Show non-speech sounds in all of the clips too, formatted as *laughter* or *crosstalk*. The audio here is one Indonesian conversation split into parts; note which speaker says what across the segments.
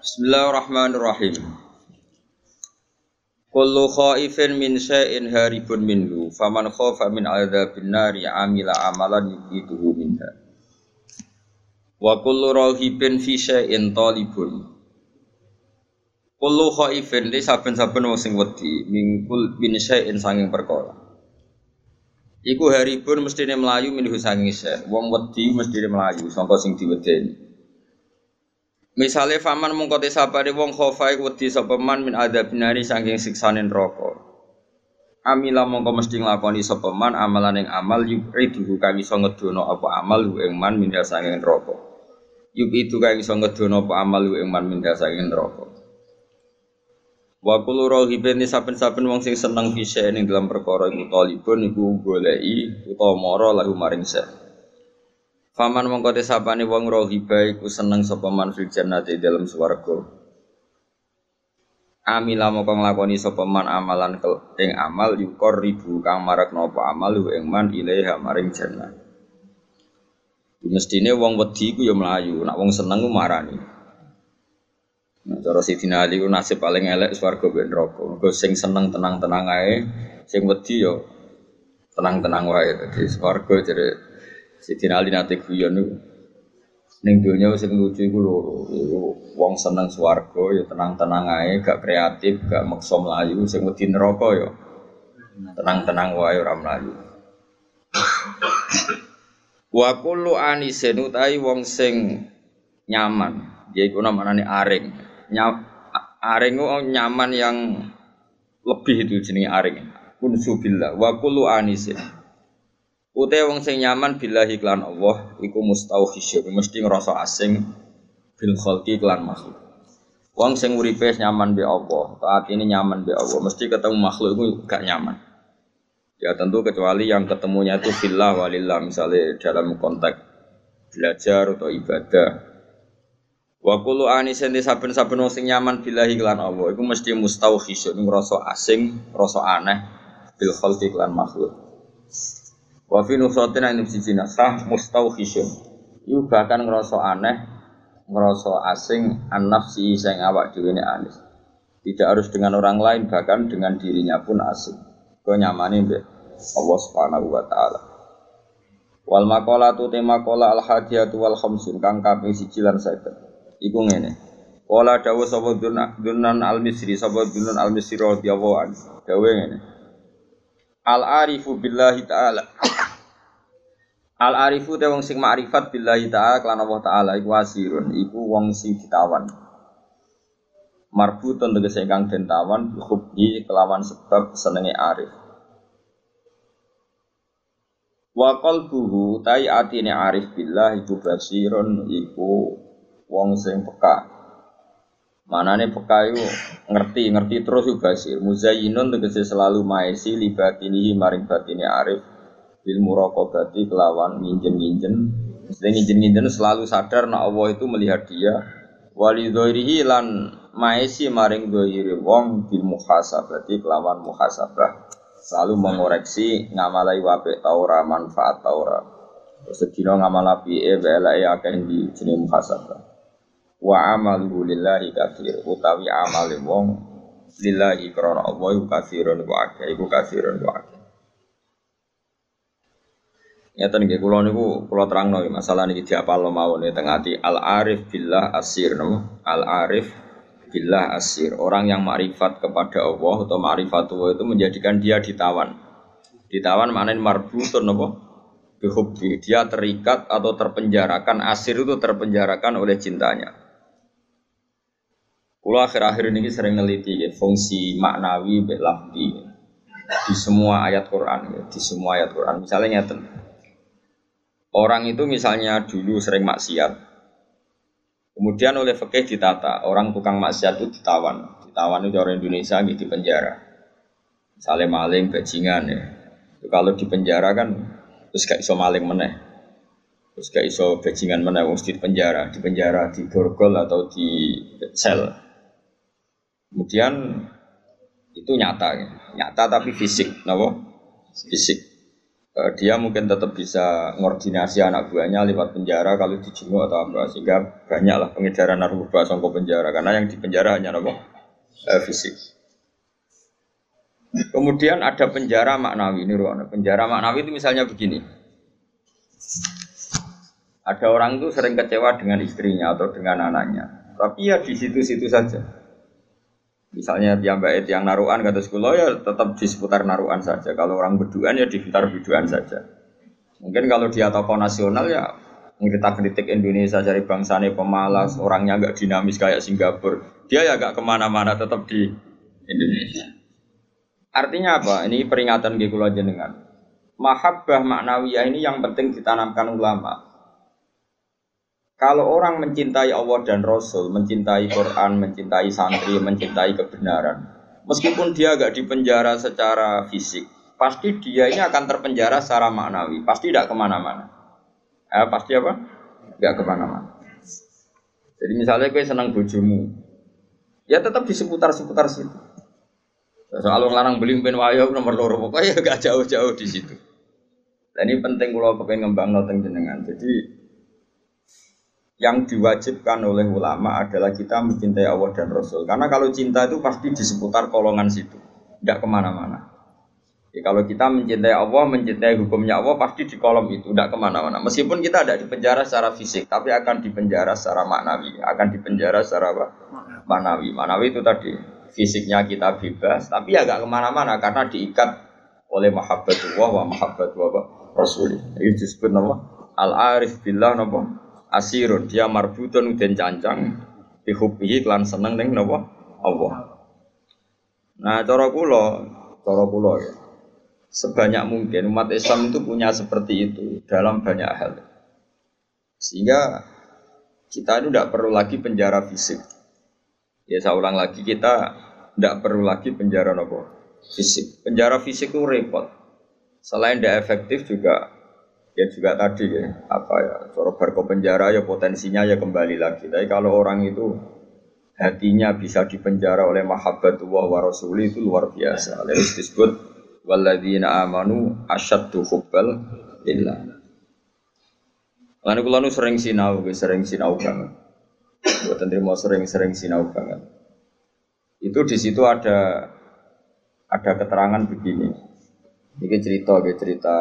Speaker 1: Bismillahirrahmanirrahim. Kullu khaifin min syai'in haribun minhu faman khafa min adzabin nari amila amalan yuqituhu minha. Wa kullu rahibin fi syai'in talibun. Kullu khaifin li saben-saben wong sing wedi mingkul min syai'in sanging perkara. Iku haribun mestine melayu minhu sanging syai'. Wong wedi mestine melayu sangka sing diwedeni. Misale faman mongko te sapane wong khofa iku wedi sapa man min adzab nari saking siksane neraka. Amila mongko mesti nglakoni sapa man amalan ing amal yuqidu kang iso ngedono apa amal hu ing man min saking neraka. Yuk itu kang iso ngedono apa amal hu ing man min saking neraka. Wa kullu rahibin saben-saben wong sing seneng fise ning dalam perkara iku talibun iku goleki utawa mara lahu maring sek. Faman mongko sapane wong rohiba iku seneng sapa man fil jannati dalam swarga. Amila mongko nglakoni sapa man amalan ing amal yukor ribu kang marak napa amal ing man ilaiha maring jannah. Mestine wong wedi iku ya mlayu, nak wong seneng ku marani. Nah, cara Sidina Ali ku nasib paling elek swarga ben neraka. Mergo sing seneng tenang-tenang ae, sing wedi ya tenang-tenang wae. Dadi swarga jere Sidina Ali nate guyon niku. Ning donya sing lucu iku loro. Wong seneng swarga ya tenang-tenang ae, gak kreatif, gak maksa mlayu, sing wedi neraka ya tenang-tenang wae ora mlayu. Wa kullu anisin utahi wong sing nyaman, yaiku namane aring. Nyam, aring ku nyaman yang lebih itu jenenge aring. Kun subillah wa kullu anisin. Ute wong sing nyaman billahi klan Allah iku mustauhisyun mesti ngerasa asing bil khalqi klan makhluk. Wong sing uripe nyaman be Allah, saat ini nyaman be Allah, mesti ketemu makhluk itu gak nyaman. Ya tentu kecuali yang ketemunya itu fillah walillah misalnya dalam konteks belajar atau ibadah. Wa kullu anisin saben-saben wong sing nyaman billahi klan Allah iku mesti mustauhisyun ngerasa asing, ngerasa aneh bil khalqi klan makhluk. Wa fi nusatin ing siji nasah mustauhisyun. Iku bahkan ngerasa aneh, ngerasa asing an nafsi sing awak ne anis. Tidak harus dengan orang lain, bahkan dengan dirinya pun asing. Kau nyamani mbek Allah Subhanahu wa taala. Wal maqalatu tema qala al hadiyatu wal khamsun kang kaping siji lan 50. Iku ngene. Wala dawu sapa dunan al misri sapa dunan al misri radhiyallahu anhu. Dawe ngene. Al arifu billahi taala Al arifu te wong sing makrifat billahi ta'ala kelan Allah taala iku asirun iku wong sing ditawan. Marbutun tegese kang den tawan hubbi kelawan sebab senenge arif. Wa qalbuhu tai atine arif billah iku basirun iku wong sing peka. Manane peka iku ngerti, ngerti terus iku basir. Muzayyinun tegese selalu maesi libatinihi maring batine arif bil muraqabati kelawan nginjen-nginjen. Mesti nginjen-nginjen selalu sadar nak Allah itu melihat dia. Wali dhoirihi lan maesi maring dhoiri wong bil muhasabati kelawan muhasabah. Selalu mengoreksi ngamalai wape taura manfaat taura. Sedina ngamal api e belake akeh di jeneng muhasabah. Wa amalu lillahi kafir utawi amale wong lillahi krana Allah kafirun wa akeh iku Nyata nih kulo niku kulo terang nih masalah nih apa lo mau nih tengah di al arif billah asir no al arif billah asir orang yang marifat kepada Allah atau marifat Allah itu menjadikan dia ditawan. Ditawan mana marbutun nopo bihubbi. Dia terikat atau terpenjarakan. Asir itu terpenjarakan oleh cintanya. Kulo akhir-akhir ini sering neliti ya, fungsi maknawi belafdi di semua ayat Quran ya, di semua ayat Quran. Misalnya nyata Orang itu misalnya dulu sering maksiat, kemudian oleh fakih ditata, orang tukang maksiat itu ditawan, ditawan itu orang Indonesia gitu di penjara, misalnya maling, bajingan ya. Kalau di penjara kan terus gak iso maling meneh, terus gak iso bajingan meneh, mesti di penjara, di penjara, di borgol atau di sel. Kemudian itu nyata, ya. nyata tapi fisik, nopo fisik. Eh, dia mungkin tetap bisa ngordinasi anak buahnya lewat penjara kalau dijenguk atau apa sehingga banyaklah pengedaran narkoba songko penjara karena yang di penjara hanya apa eh, fisik. Kemudian ada penjara maknawi ini ruang penjara maknawi itu misalnya begini. Ada orang itu sering kecewa dengan istrinya atau dengan anaknya, tapi ya di situ-situ saja. Misalnya mbak yang naruhan kata sekolah ya tetap di seputar naruhan saja. Kalau orang berduaan ya di seputar berduaan saja. Mungkin kalau dia tokoh nasional ya kita kritik Indonesia dari bangsanya pemalas, orangnya agak dinamis kayak Singapura. Dia ya agak ke mana-mana tetap di Indonesia. Artinya apa? Ini peringatan aja dengan mahabbah maknawiyah ini yang penting ditanamkan ulama. Kalau orang mencintai Allah dan Rasul, mencintai Quran, mencintai santri, mencintai kebenaran, meskipun dia agak dipenjara secara fisik, pasti dia ini akan terpenjara secara maknawi, pasti tidak ke mana-mana. Eh, pasti apa? Tidak ke mana-mana. Jadi misalnya gue senang bojomu, ya tetap di seputar-seputar situ. Soal orang larang beli pen wayo nomor loro pokoknya gak jauh-jauh di situ. Dan ini penting kalau pengen ngembang noteng jenengan. Jadi yang diwajibkan oleh ulama adalah kita mencintai Allah dan Rasul. Karena kalau cinta itu pasti di seputar kolongan situ, tidak ke mana-mana. Ya, kalau kita mencintai Allah, mencintai hukumnya Allah pasti di kolom itu, tidak ke mana-mana. Meskipun kita tidak dipenjara secara fisik, tapi akan dipenjara secara maknawi, akan dipenjara secara apa? Maknawi. Maknawi itu tadi fisiknya kita bebas, tapi agak ke mana-mana karena diikat oleh mahabbatullah wa mahabbatullah Rasul. Itu disebut nama al-arif billah nama asirun dia marbutun den cancang bihubihi klan seneng ning napa Allah. Nah, cara kula, cara ya. Sebanyak mungkin umat Islam itu punya seperti itu dalam banyak hal. Sehingga kita itu tidak perlu lagi penjara fisik. Ya saya ulang lagi kita tidak perlu lagi penjara nopo fisik. Penjara fisik itu repot. Selain tidak efektif juga ya juga tadi ya apa ya cara berko penjara ya potensinya ya kembali lagi tapi kalau orang itu hatinya bisa dipenjara oleh mahabbatullah wa rasuli itu luar biasa lalu disebut walladzina amanu asyaddu hubbal lillah Lalu kalau sering sinau, sering sinau banget. Buat mau sering-sering sinau banget. Itu di situ ada ada keterangan begini. Ini cerita, cerita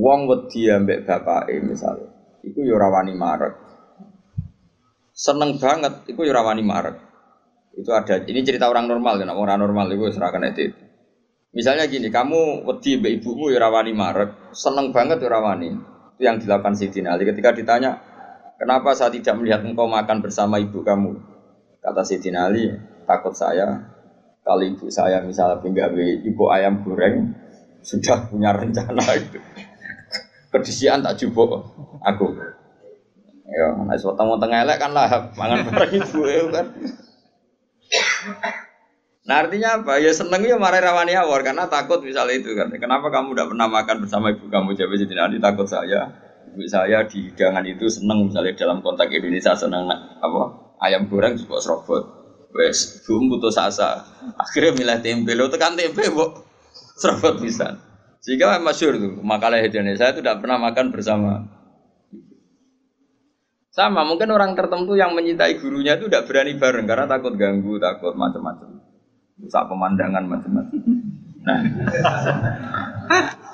Speaker 1: Wong wedi ambek bapake misalnya, iku yo rawani marek. Seneng banget, iku yo rawani marek. Itu ada, ini cerita orang normal kan, orang normal itu serahkan itu. Misalnya gini, kamu wedi mbak ibumu yo rawani marek, seneng banget yo rawani. Itu yang dilakukan Siti Ali ketika ditanya, kenapa saya tidak melihat engkau makan bersama ibu kamu? Kata Siti Ali, takut saya kalau ibu saya misalnya pinggah ibu ayam goreng, sudah punya rencana itu. Kedisian tak jubuk aku. Ya, nek weteng tengah elek kan lah mangan bareng *laughs* ibu kan. Nah artinya apa? Ya seneng ya marah rawani awar karena takut misalnya itu kan. Kenapa kamu tidak pernah makan bersama ibu kamu? Jadi jadi nanti takut saya. Ibu saya di hidangan itu seneng misalnya dalam konteks Indonesia seneng apa? Ayam goreng juga serobot. Wes, bumbu putus asa. Akhirnya milih tempe. Lo tekan tempe, bu serabut bisa. Sehingga masyur tuh makalah Indonesia itu tidak pernah makan bersama. Sama mungkin orang tertentu yang mencintai gurunya itu tidak berani bareng karena takut ganggu, takut macam-macam. Rusak pemandangan macam-macam. Nah,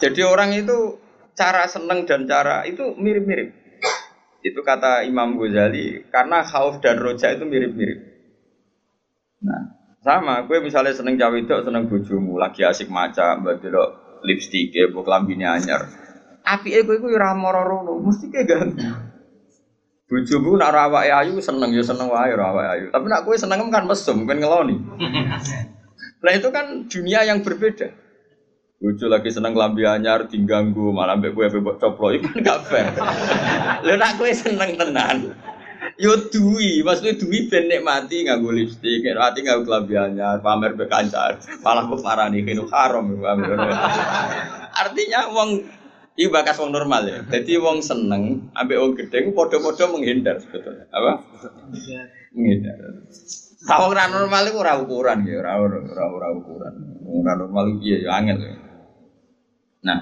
Speaker 1: jadi orang itu cara seneng dan cara itu mirip-mirip. Itu kata Imam Ghazali karena khauf dan roja itu mirip-mirip. Nah, sama, gue misalnya seneng cawe itu seneng bojomu, lagi asik maca, mbak delok lipstick ya, bu kelambine anyar. Api gue gue ramor rono, mesti kayak ganti. Bojomu nak rawa ayu seneng ya seneng wae rawa ayu. Tapi nak gue seneng kan mesum, kan ngeloni. *laughs* Nah itu kan dunia yang berbeda. Bojo lagi seneng lambi anyar diganggu malah mbek gue bebok coplo *laughs* itu kan gak fair. *laughs* Lalu nak gue seneng tenan. Yo duwi, maksudnya duwi ben mati nganggo lipstik, mati nganggo kelabiannya, pamer be kancar, malah kok nih kene haram Artinya wong iki bakas wong normal ya. Jadi wong seneng ambek wong gedhe padha-padha menghindar sebetulnya. Apa? Menghindar. Tahu ora normal iku ora ukuran ya, ora ora ora ukuran. Ora normal iki ya angel. Nah,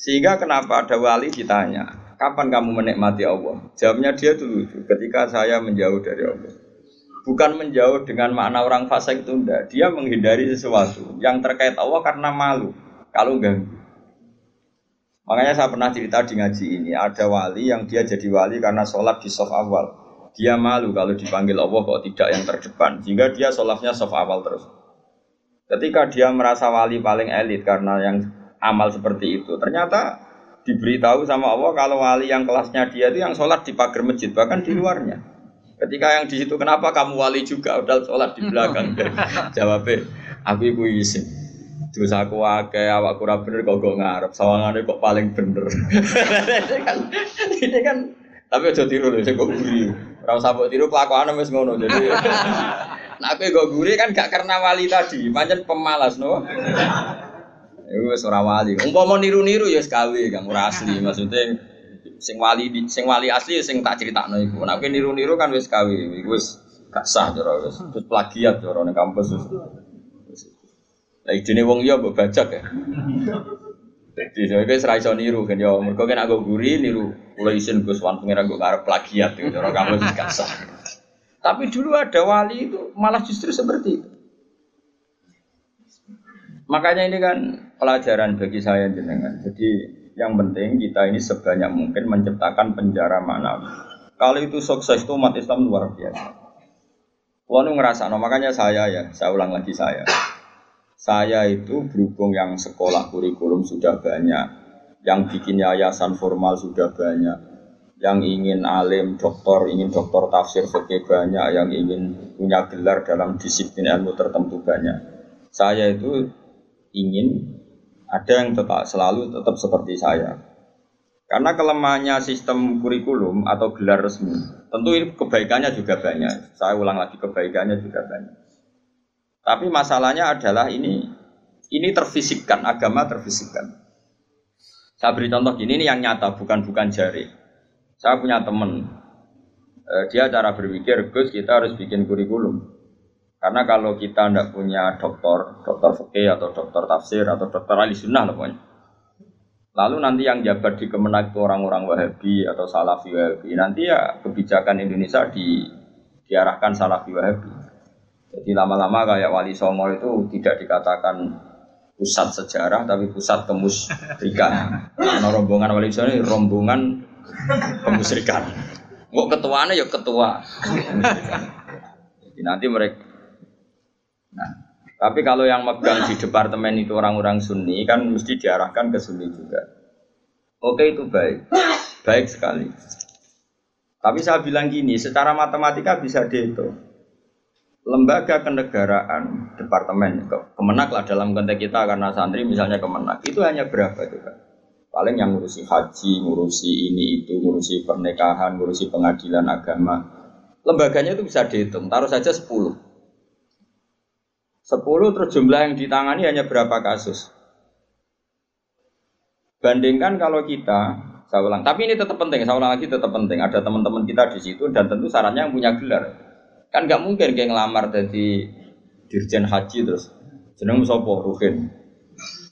Speaker 1: sehingga kenapa ada wali ditanya, kapan kamu menikmati Allah? Jawabnya dia dulu, ketika saya menjauh dari Allah. Bukan menjauh dengan makna orang fasik itu enggak. Dia menghindari sesuatu yang terkait Allah karena malu. Kalau enggak. Makanya saya pernah cerita di ngaji ini, ada wali yang dia jadi wali karena sholat di soft awal. Dia malu kalau dipanggil Allah kok tidak yang terdepan. Sehingga dia sholatnya soft awal terus. Ketika dia merasa wali paling elit karena yang amal seperti itu, ternyata diberitahu sama Allah kalau wali yang kelasnya dia itu yang sholat di pagar masjid, bahkan di luarnya. Ketika yang di situ kenapa kamu wali juga udah sholat di belakang? *laughs* Jawabnya, aku ibu izin. Terus aku akeh awak kurang bener kok gak ngarep, sawangane kok paling bener. *laughs* ini kan ini kan tapi aja tiru lho, kok guri. Ora usah mbok tiru kelakuane wis ngono. Jadi *laughs* Nah, aku kok guri kan gak karena wali tadi, pancen pemalas no. Iku wis ora wali. Umpama niru-niru ya gawe, Kang ora asli. Maksudnya sing wali sing wali asli sing tak critakno iku. Nek niru-niru kan wis kawe, iku wis gak sah cara wis. Terus plagiat cara ning kampus wis. Lah idene wong iya mbok bajak ya. Jadi saya kira serai so niru kan ya, mereka kan aku guri niru, mulai isin gus wan pengiran gue ngarep plagiat itu, orang kamu gak sah. Tapi dulu ada wali itu malah justru seperti itu. Makanya ini kan pelajaran bagi saya jenengan. Jadi yang penting kita ini sebanyak mungkin menciptakan penjara mana. Kalau itu sukses itu umat Islam luar biasa. Kalau ngerasa, no, makanya saya ya, saya ulang lagi saya. Saya itu berhubung yang sekolah kurikulum sudah banyak, yang bikin yayasan formal sudah banyak, yang ingin alim, doktor, ingin doktor tafsir fikih banyak, yang ingin punya gelar dalam disiplin ilmu tertentu banyak. Saya itu ingin ada yang tetap selalu tetap seperti saya. Karena kelemahannya sistem kurikulum atau gelar resmi, tentu ini kebaikannya juga banyak. Saya ulang lagi kebaikannya juga banyak. Tapi masalahnya adalah ini ini terfisikkan, agama terfisikkan. Saya beri contoh gini, ini yang nyata, bukan bukan jari. Saya punya teman, eh, dia cara berpikir, Gus kita harus bikin kurikulum. Karena kalau kita tidak punya dokter, dokter fikih atau dokter tafsir atau dokter ahli sunnah pokoknya. Lalu nanti yang jabat di kemenak itu orang-orang Wahabi atau Salafi Wahabi. Nanti ya kebijakan Indonesia di, diarahkan Salafi Wahabi. Jadi lama-lama kayak Wali Songo itu tidak dikatakan pusat sejarah tapi pusat kemusrikan. *laughs* Karena rombongan Wali Songo ini rombongan kemusrikan. Kok ketuanya ya ketua. *laughs* Jadi nanti mereka Nah, tapi kalau yang megang di departemen itu orang-orang Sunni kan mesti diarahkan ke Sunni juga. Oke itu baik, baik sekali. Tapi saya bilang gini, secara matematika bisa dihitung. Lembaga kenegaraan, departemen, kemenak lah dalam konteks kita karena santri misalnya kemenak, itu hanya berapa itu kan? Paling yang ngurusi haji, ngurusi ini itu, ngurusi pernikahan, ngurusi pengadilan agama. Lembaganya itu bisa dihitung, taruh saja 10 Sepuluh terus jumlah yang ditangani hanya berapa kasus? Bandingkan kalau kita, saya ulang, tapi ini tetap penting, saya ulang lagi tetap penting. Ada teman-teman kita di situ dan tentu syaratnya yang punya gelar. Kan nggak mungkin kayak ngelamar jadi dirjen haji terus. Jeneng sopo Ruhin.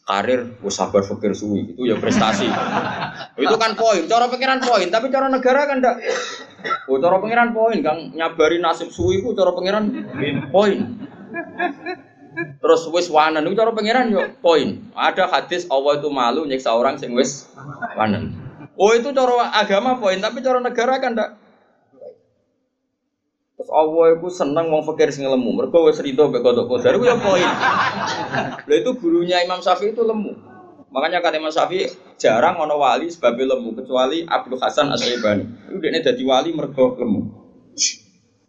Speaker 1: Karir sabar fakir suwi. Itu ya prestasi. *laughs* Itu kan poin. Cara pengiran poin. Tapi cara negara kan enggak oh cara pengiran poin. Kang nyabari nasib suwi itu cara pengiran poin Terus wis wanen itu cara pangeran yo poin. Ada hadis Allah itu malu nyiksa orang sing wis wanen. Oh itu cara agama poin, tapi cara negara kan ndak. Terus Allah itu seneng wong fakir sing lemu. Mergo wis rido mek kodok kodar ya poin. Lha itu gurunya Imam Syafi'i itu lemu. Makanya kata Imam Syafi'i jarang ono wali sebabnya lemu kecuali Abdul Hasan Asy-Syaibani. Itu dia jadi wali mergo lemu.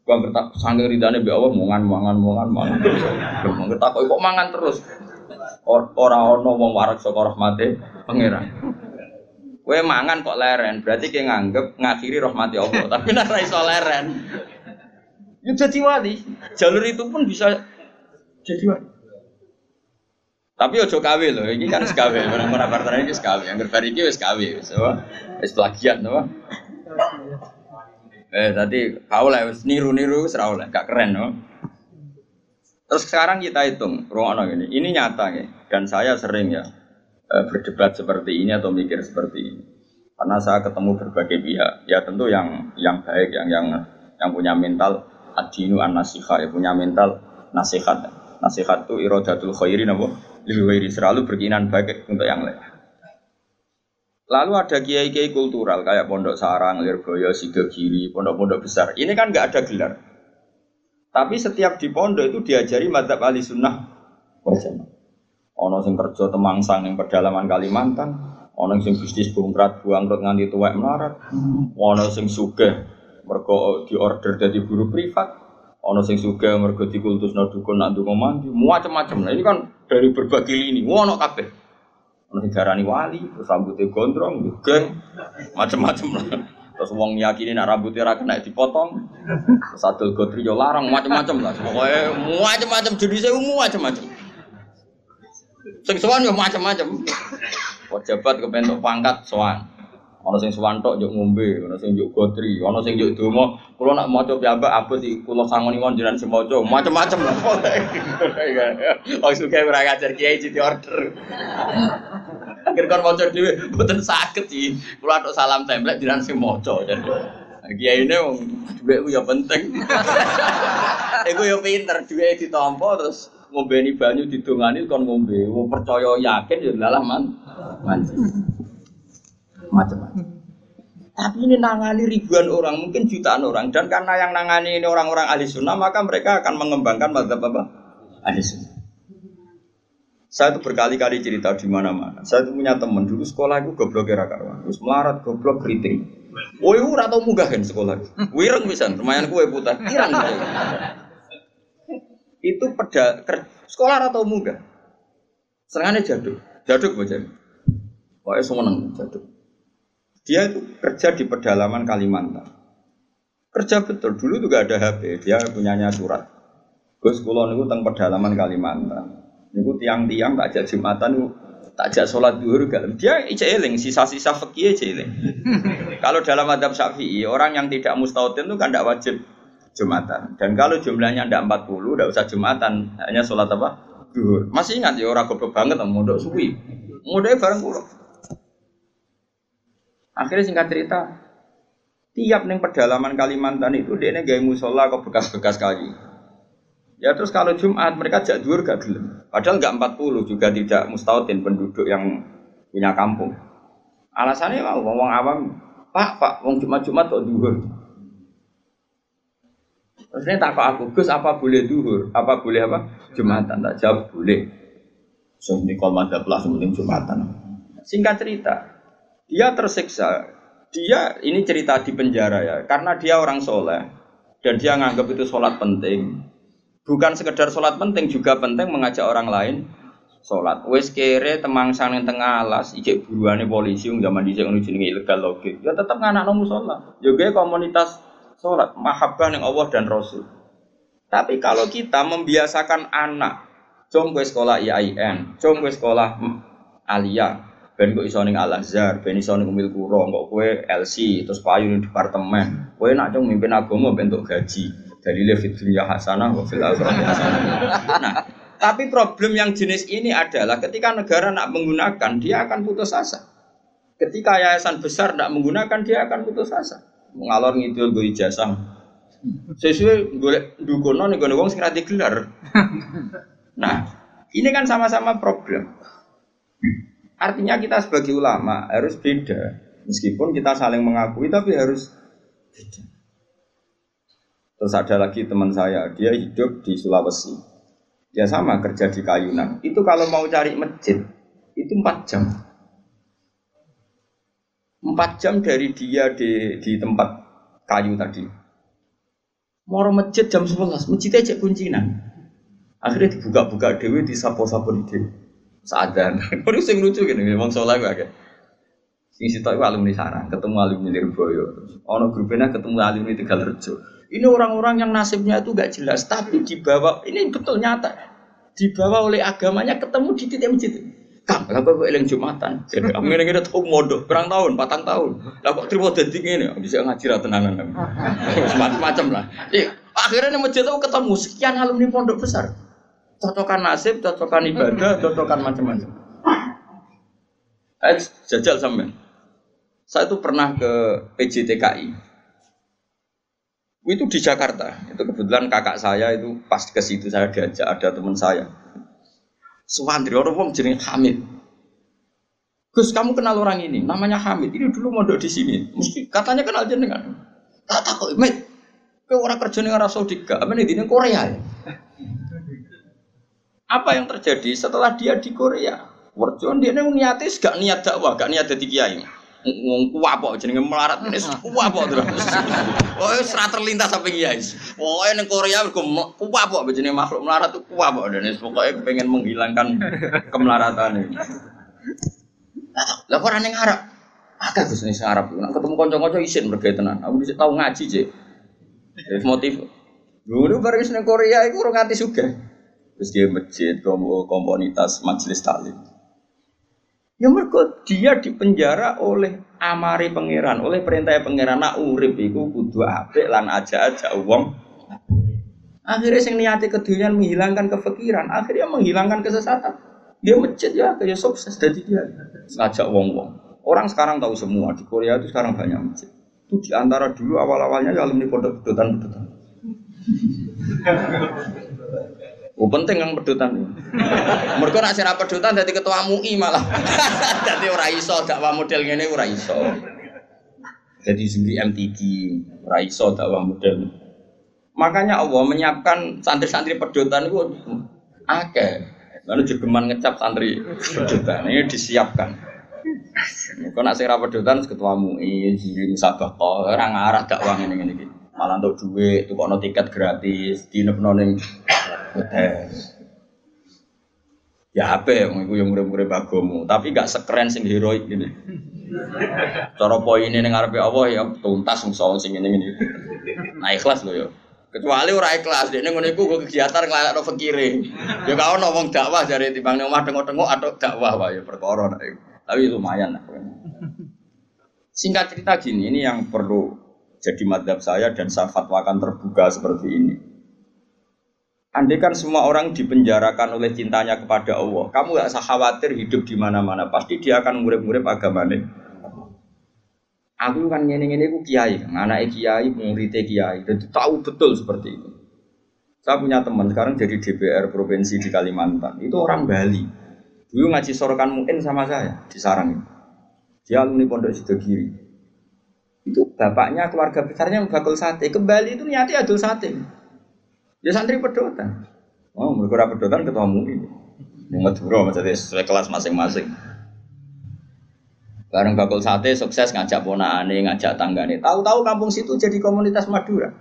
Speaker 1: Bang kertak sange ridane be Allah mangan mangan mangan mangan. Bang kertak kok mangan terus. Ora ono wong warak saka rahmate pangeran. Kowe mangan kok leren, berarti kayak nganggep ngakhiri rahmati Allah. *laughs* Tapi nek ora iso leren. Ya jadi wali. Jalur itu pun bisa jadi wali. Tapi ojo kawe loh, ini kan sekawe, orang-orang partner ini sekawe, yang berbariki wis kawe, wis plagiat, no? Eh tadi kau lah niru-niru serau lah, gak keren no. Terus sekarang kita hitung, ruang ini, ini nyata ya, dan saya sering ya eh, berdebat seperti ini atau mikir seperti ini. Karena saya ketemu berbagai pihak, ya tentu yang yang baik, yang yang yang punya mental adinu an nasihat, ya punya mental nasihat. Nasihat itu irodatul khairi nabo, lebih selalu berkinan baik untuk yang lain. Lalu ada kiai-kiai kultural kayak Pondok Sarang, Lirboyo, Sidogiri, pondok-pondok besar. Ini kan nggak ada gelar. Tapi setiap di pondok itu diajari madzhab ahli sunnah Ono sing kerja temangsang yang pedalaman Kalimantan, ono sing bisnis bungkrat buangkrut nganti tuwek melarat, ono sing sugih mergo diorder dari guru privat, ono sing sugih mergo dikultusno dukun nak ndonga mandi, macam-macam. Nah ini kan dari berbagai lini, ono kabeh. Ono darani wali, terus rambutnya gondrong, geng, macam-macam lah. Terus wong yakini nak rambutnya ra kena dipotong. Terus adol gotri yo larang macam-macam lah. Pokoknya macam-macam jenisnya umum macam-macam. Sing sowan yo macam-macam. Pejabat kepentuk pangkat sowan. Ana sing sowan tok yo ngombe, ana sing yo gotri, ana sing yo donga. Kula nak maca piyambak apa di kula sangoni mon jenengan sing maca macam-macam lah. Oh suka ora ngajar kiai jadi order. Akhir kon maca dhewe mboten saged sih. Kula tok salam template jenengan sing maca. Kiai ini wong dhuwit ya penting. Iku yo pinter dhuwit ditampa terus ngombeni banyu didongani kon ngombe. Wong percaya yakin ya lalah man. Macam-macam. Tapi ini nangani ribuan orang, mungkin jutaan orang. Dan karena yang nangani ini orang-orang ahli sunnah, maka mereka akan mengembangkan madzhab apa? Ahli sunnah. Saya itu berkali-kali cerita di mana-mana. Saya itu punya teman dulu sekolah itu goblok era karuan. Terus melarat goblok kritik. Woi, ora tau munggah kan sekolah. Wireng bisa, lumayan kue putih. Irang. itu peda sekolah atau munggah. Serangannya jaduk. Jaduk bocah. Pokoknya semua neng jaduk. Dia itu kerja di pedalaman Kalimantan. Kerja betul. Dulu juga ada HP. Dia punyanya surat. Gus kulon itu tentang pedalaman Kalimantan. Niku tiang-tiang tak ajak Jumatan niku tak ajak sholat duhur galem. Dia eling sisa-sisa fikih eling. *laughs* kalau dalam adab Syafi'i orang yang tidak mustautin itu kan tidak wajib Jumatan. Dan kalau jumlahnya tidak 40 tidak usah Jumatan, hanya sholat apa? Duhur. Masih ingat ya orang goblok banget mondok suwi. Mondoknya bareng pulau. Akhirnya singkat cerita, tiap neng pedalaman Kalimantan itu dia gaya musola kok bekas-bekas kali. Ya terus kalau Jumat mereka jak duhur gak gelem. Padahal nggak 40 juga tidak mustautin penduduk yang punya kampung. Alasannya mau ngomong awam, Pak, Pak, wong Jumat-Jumat kok duhur. Terus ini tak aku, Gus apa boleh duhur? Apa boleh apa? Jumatan, tak jawab boleh. So ini kalau madhab lah sementing Jumatan. Singkat cerita, dia tersiksa. Dia ini cerita di penjara ya, karena dia orang soleh dan dia nganggap itu sholat penting. Bukan sekedar sholat penting, juga penting mengajak orang lain sholat. Wes kere temang yang tengah alas, ijek buruane polisi yang zaman dicek ngono jenenge ilegal logik. Ya tetap nganak nomu sholat. Juga komunitas sholat, mahabbah yang Allah dan Rasul. Tapi kalau kita membiasakan anak, jom gue sekolah IAIN, jom gue sekolah Alia, ben kok iso ning Al Azhar, ben iso ning Umil Kuro, kok kowe LC, terus payu ning departemen. Kowe nak cung mimpin agama bentuk gaji dalilnya fit dunia hasanah wa fil hasanah. Nah, tapi problem yang jenis ini adalah ketika negara nak menggunakan dia akan putus asa. Ketika yayasan besar tidak menggunakan dia akan putus asa. Mengalor ngidul gue ijazah. Sesuai gue dukono nih gue wong sing gelar. Nah, ini kan sama-sama problem. Artinya kita sebagai ulama harus beda. Meskipun kita saling mengakui tapi harus beda. Terus ada lagi teman saya, dia hidup di Sulawesi. Dia sama kerja di Kayunan. Itu kalau mau cari masjid, itu empat jam. Empat jam dari dia di, di tempat kayu tadi. Mau masjid jam 11, masjid aja kuncinan. Akhirnya dibuka-buka dewi, disapo-sapo di dewi. Sadar. *laughs* Baru sing lucu gini, memang soalnya gue kayak. Sing sitok alumni sarang, ketemu alumni Lirboyo. Ono grupnya ketemu alumni Tegalrejo. Ini orang-orang yang nasibnya itu gak jelas, tapi dibawa ini betul nyata, dibawa oleh agamanya ketemu di titik masjid. Kang, apa kok eling Jumatan? *laughs* Jadi aku ngene ngene tau mondo, berang tahun, patang tahun. Lah kok dadi ngene, bisa ngaji ra tenanan. *laughs* Macam-macam lah. Ya, akhirnya nih masjid itu ketemu sekian alumni pondok besar. Cocokan nasib, cocokan ibadah, cocokan macam-macam. Eh, jajal sampean. Saya itu pernah ke PJTKI. Itu di Jakarta. Itu kebetulan kakak saya itu pas ke situ saya diajak ada teman saya. Suwandri orang wong Hamid. Gus, kamu kenal orang ini? Namanya Hamid. Ini dulu mondok di sini. Mesti katanya kenal jenengan. Tak tahu, Mit. Ke orang kerja ning Arab Saudi gak? Apa nih di Korea ya? Apa yang terjadi setelah dia di Korea? Warjon dia niat gak niat dakwah, gak niat jadi kiai ngomong kuwapok jenenge melarat ini *laughs* kuwapok terus. Oh ra terlintas sampe guys. Pokoke ning Korea mergo kuwapok jenenge makhluk melarat tuh kuwapok dan pokoke pengen menghilangkan kemelaratan ini. Lah kok ora ning Arab? Akeh Gus ning Arab. Nek ketemu kanca-kanca isin mergo tenan. Aku bisa tau ngaji, Cek. Motif. Dulu bareng ning Korea iku ora nganti sugih. Terus dia masjid, komunitas majelis taklim. Ya mereka dia dipenjara oleh amari pangeran, oleh perintah pangeran nak urip iku kudu apik lan aja-aja wong. Akhirnya sing niati kedunyaan menghilangkan kefikiran, akhirnya menghilangkan kesesatan. Dia masjid ya kayak sukses jadi dia ngajak wong-wong. Orang sekarang tahu semua di Korea itu sekarang banyak masjid. Itu di antara dulu awal-awalnya ya alumni pondok bedotan-bedotan. Oh penting yang pedutan. Mereka nak sira pedutan jadi ketua MUI malah. *laughs* jadi ora iso dakwah model ngene ora iso. Jadi sendiri MTQ ora iso dakwah model. Makanya Allah menyiapkan santri-santri pedutan itu akeh. Lalu jegeman ngecap santri pedutan ini disiapkan. Kau nak sira pedutan ketua MUI, juri musabah orang arah dakwah ini. Malah untuk duit, kono tiket gratis, di ning Ya apa ya, iku yang murid-murid bagomu, tapi gak sekeren sing heroik gini. Cara poin ini ngarepe Allah ya tuntas soal sing ini ini. Nah ikhlas loh ya. Kecuali ora ikhlas, dia ngono iku kegiatan ngelakno fakire. Ya kau ono wong dakwah dari timbang ning omah tengok-tengok atau dakwah wae ya perkara Tapi lumayan lah. Singkat cerita gini, ini yang perlu jadi madhab saya dan saya fatwakan terbuka seperti ini. Andai kan semua orang dipenjarakan oleh cintanya kepada Allah, kamu gak usah khawatir hidup di mana-mana. Pasti dia akan murid-murid agamanya. Aku kan ngene-ngene kiai, anak kiai, murid kiai, dan tahu betul seperti itu. Saya punya teman sekarang jadi DPR provinsi di Kalimantan. Itu orang Bali. Dulu ngaji sorokan mungkin sama saya di Sarang. Dia alumni Pondok Sidogiri. Itu bapaknya keluarga besarnya bakul sate. Kembali itu niatnya adul sate. Ya santri pedotan. Oh, mereka ora pedotan ketemu ini. Yang Madura maksudnya sesuai kelas masing-masing. Bareng bakul sate sukses ngajak ponakane, ngajak tanggane. Tahu-tahu kampung situ jadi komunitas Madura.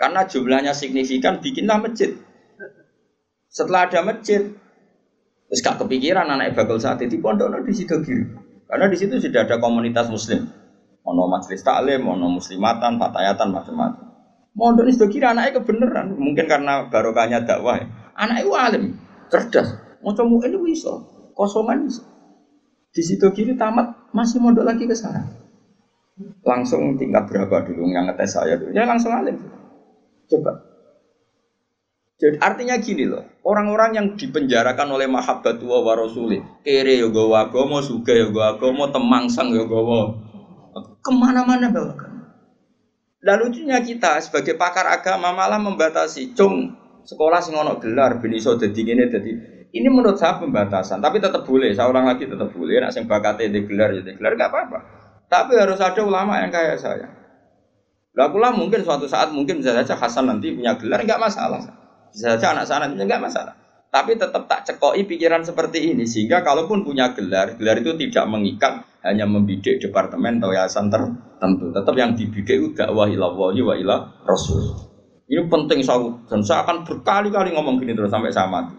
Speaker 1: Karena jumlahnya signifikan bikinlah masjid. Setelah ada masjid, terus gak kepikiran anak bakul sate di pondok di situ kiri. Karena di situ sudah ada komunitas muslim. Ono majelis taklim, ono muslimatan, fatayatan, macam-macam. Mondok ini sudah kira anaknya kebenaran, mungkin karena barokahnya dakwah. Ya. Anaknya itu alim, cerdas. Mau coba ini bisa, kosongan bisa. Di situ kiri tamat masih mondok lagi ke sana. Langsung tingkat berapa dulu yang ngetes saya dulu? Ya langsung alim. Coba. Jadi artinya gini loh, orang-orang yang dipenjarakan oleh mahabbatu wa rasuli, kere yo gawa agama, suga yo gawa agama, temangsang yo gawa. Ke mana-mana bawa dan lucunya kita sebagai pakar agama malah membatasi, cung sekolah sing ono gelar ben iso dadi ngene dadi ini menurut saya pembatasan, tapi tetap boleh. Saya ulang lagi tetap boleh. Nak sing bakatnya di gelar jadi gelar gak apa-apa. Tapi harus ada ulama yang kayak saya. Lah lah mungkin suatu saat mungkin bisa saja Hasan nanti punya gelar nggak masalah. Bisa saja anak sana nggak masalah. Tapi tetap tak cekoi pikiran seperti ini sehingga kalaupun punya gelar, gelar itu tidak mengikat hanya membidik departemen atau yayasan tertentu. Tetap yang dibidik itu dakwah ilallah wa ila rasul. Ini penting saya dan saya akan berkali-kali ngomong gini terus sampai saya mati.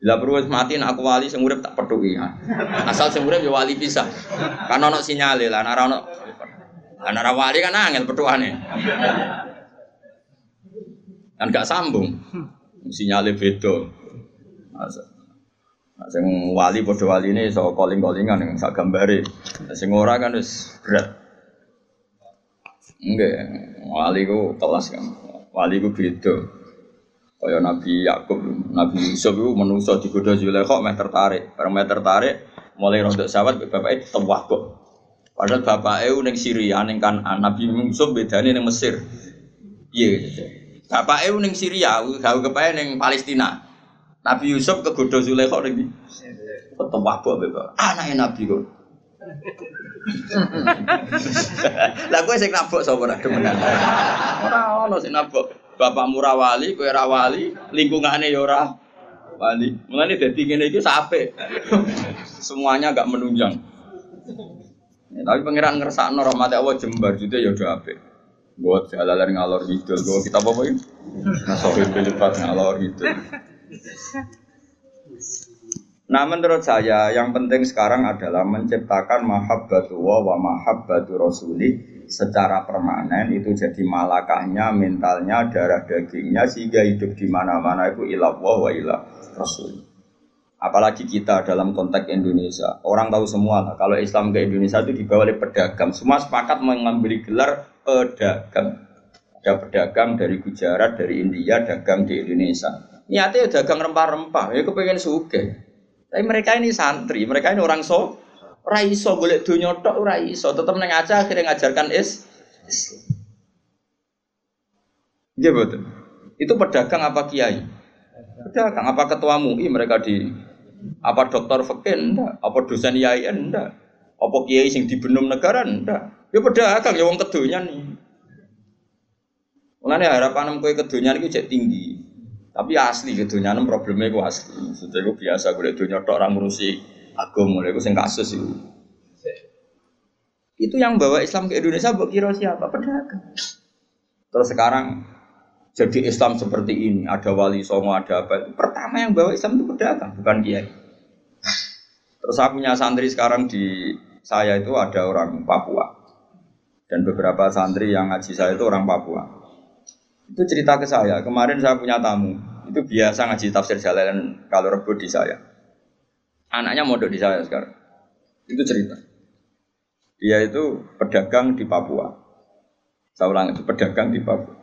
Speaker 1: Bila perlu mati aku wali sing urip tak peduli ya. Asal sing urip ya wali bisa. Karena ono sinyal lah nek ono ana wali kan angel petuane. Kan gak sambung. Sinyalnya beda. Nah, sing wali padha waline iso calling-callingan yang sak gambare. Sing ora kan wis berat. Enggak, wali ku kelas kan. Wali ku beda. Kaya Nabi Yakub, Nabi Yusuf itu manusia digoda Zulaikha meh tertarik. Bareng meh tertarik, mulai rontok sawat bapaknya tewah kok. Padahal bapaknya neng Syria, neng kan Nabi Yusuf bedanya neng Mesir. Iya, bapaknya neng Syria, kau kepae neng Palestina. Nabi Yusuf ke Godo Zulaikha neng Tewah kok bapak. Anaknya Nabi kok. *laughs* Lah kowe sing nabok sapa ora demenan. Ora ono sing nabok. Bapakmu ra wali, kowe ra wali, lingkungane ya ora wali. Mulane dadi ngene sape. *laughs* Semuanya agak menunjang. Ya, tapi pangeran ngersakno rahmat Allah jembar juga ya udah apik. Buat jalalan ngalor gitu, gue kita apa ini? Nasohin belipat ngalor gitu. Nah menurut saya yang penting sekarang adalah menciptakan mahabbatu wa mahabbatu rasuli secara permanen itu jadi malakahnya, mentalnya, darah dagingnya sehingga hidup di mana-mana itu ilah wa ilah rasul. Apalagi kita dalam konteks Indonesia, orang tahu semua lah, kalau Islam ke Indonesia itu dibawa oleh pedagang. Semua sepakat mengambil gelar pedagang. Ada pedagang dari Gujarat, dari India, dagang di Indonesia. Niatnya dagang rempah-rempah, ya kepengen suge. Tapi mereka ini santri, mereka ini orang so, raiso boleh dunia tok raiso, tetap neng aja akhirnya ngajarkan is. Iya betul. Itu pedagang apa kiai? Pedagang apa ketua MUI mereka di apa dokter fakir enggak, apa dosen yai enggak, apa kiai sing dibenum negara enggak. Ya pedagang ya wong nih. Mulane harapan kowe kedunya iki cek tinggi. Tapi asli gitu, nyanem problemnya itu asli. Maksudnya itu biasa, gue itu nyotok orang ngurusi agama, itu sing kasus itu. Itu yang bawa Islam ke Indonesia, buat kira siapa? Pedagang. Terus sekarang jadi Islam seperti ini, ada wali songo, ada apa. Pertama yang bawa Islam itu pedagang, bukan kiai. Terus saya punya santri sekarang di saya itu ada orang Papua. Dan beberapa santri yang ngaji saya itu orang Papua. Itu cerita ke saya. Kemarin saya punya tamu. Itu biasa ngaji tafsir jalan kalau rebut di saya. Anaknya modok di saya sekarang. Itu cerita. Dia itu pedagang di Papua. Saya ulang itu pedagang di Papua.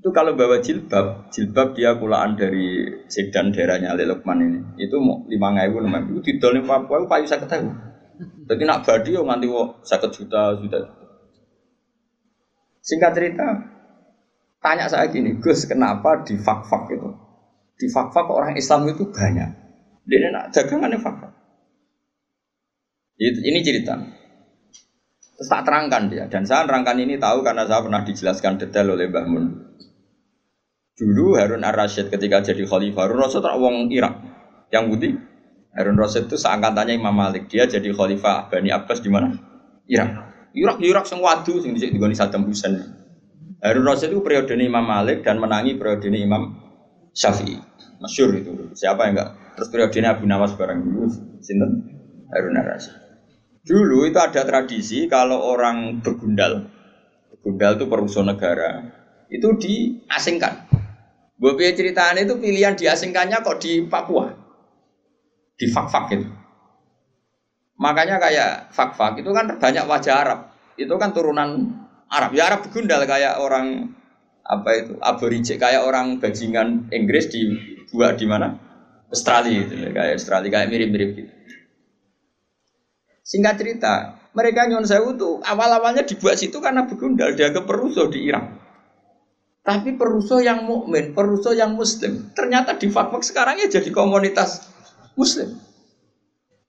Speaker 1: Itu kalau bawa jilbab, jilbab dia kulaan dari sedan daerahnya Ali Lukman ini. Itu mau lima ribu, lima ribu. Di Papua itu payu saya ketahui. Jadi nak badi yo nganti wo sakit juta juta. Singkat cerita, Tanya saya gini, Gus, kenapa di fak-fak itu? Di fak-fak orang Islam itu banyak. Dia nak dagangannya fak-fak. Ini cerita. Terus tak terangkan dia. Dan saya terangkan ini tahu karena saya pernah dijelaskan detail oleh Mbah Mun. Dulu Harun ar-Rasyid ketika jadi khalifah, Harun Rasyid tak wong Irak. Yang putih. Harun Rasyid itu seangkatannya Imam Malik. Dia jadi khalifah Bani Abbas di mana? Irak. Irak, Irak yang wadu sing di Saddam Hussein. Harun Rasid itu periode Imam Malik dan menangi periode Imam Syafi'i. Masyur itu. Siapa yang enggak? Terus periode Abu Nawas bareng dulu. Sinten? Harun Rasid. Dulu itu ada tradisi kalau orang begundal, begundal itu perusaha negara, itu diasingkan. Bobi ceritaan itu pilihan diasingkannya kok di Papua, di fak-fak itu. Makanya kayak fak-fak itu kan banyak wajah Arab, itu kan turunan Arab. Ya Arab begundal kayak orang apa itu aborigin kayak orang bajingan Inggris di buat di mana Australia gitu kayak Australia kayak mirip-mirip gitu. Singkat cerita, mereka nyon sewu tuh awal-awalnya dibuat situ karena begundal dia ke perusuh di Irak. Tapi perusuh yang mukmin, perusuh yang muslim, ternyata di fakfak sekarang ya jadi komunitas muslim.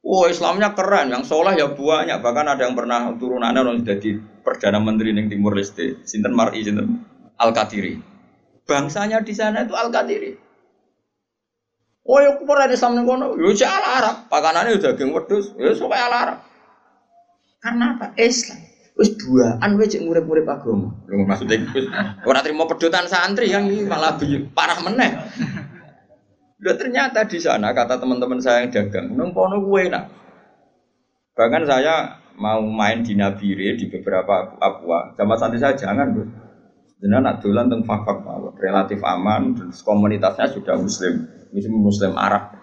Speaker 1: Wah Islamnya keren, yang soleh ya banyak. Bahkan ada yang pernah turunannya orang jadi perdana menteri di Timur Leste. Sinten Mari, Sinten Al Qadiri. Bangsanya di sana itu Al Qadiri. Oh ya kupur Islam nih kono, ya, ala Arab. Pakanannya udah daging wedus, ya suka ala Arab. Karena apa? Islam. Wis duaan wae cek murid-murid agama. Lho maksudnya wis ora trimo pedotan santri yang malah parah meneh. Udah ternyata di sana kata teman-teman saya yang dagang, nempono gue enak. Bahkan saya mau main di Nabire di beberapa Papua, sama santri saya jangan bro. Jadi nak dolan tentang fak-fak relatif aman, terus komunitasnya sudah muslim, muslim muslim Arab.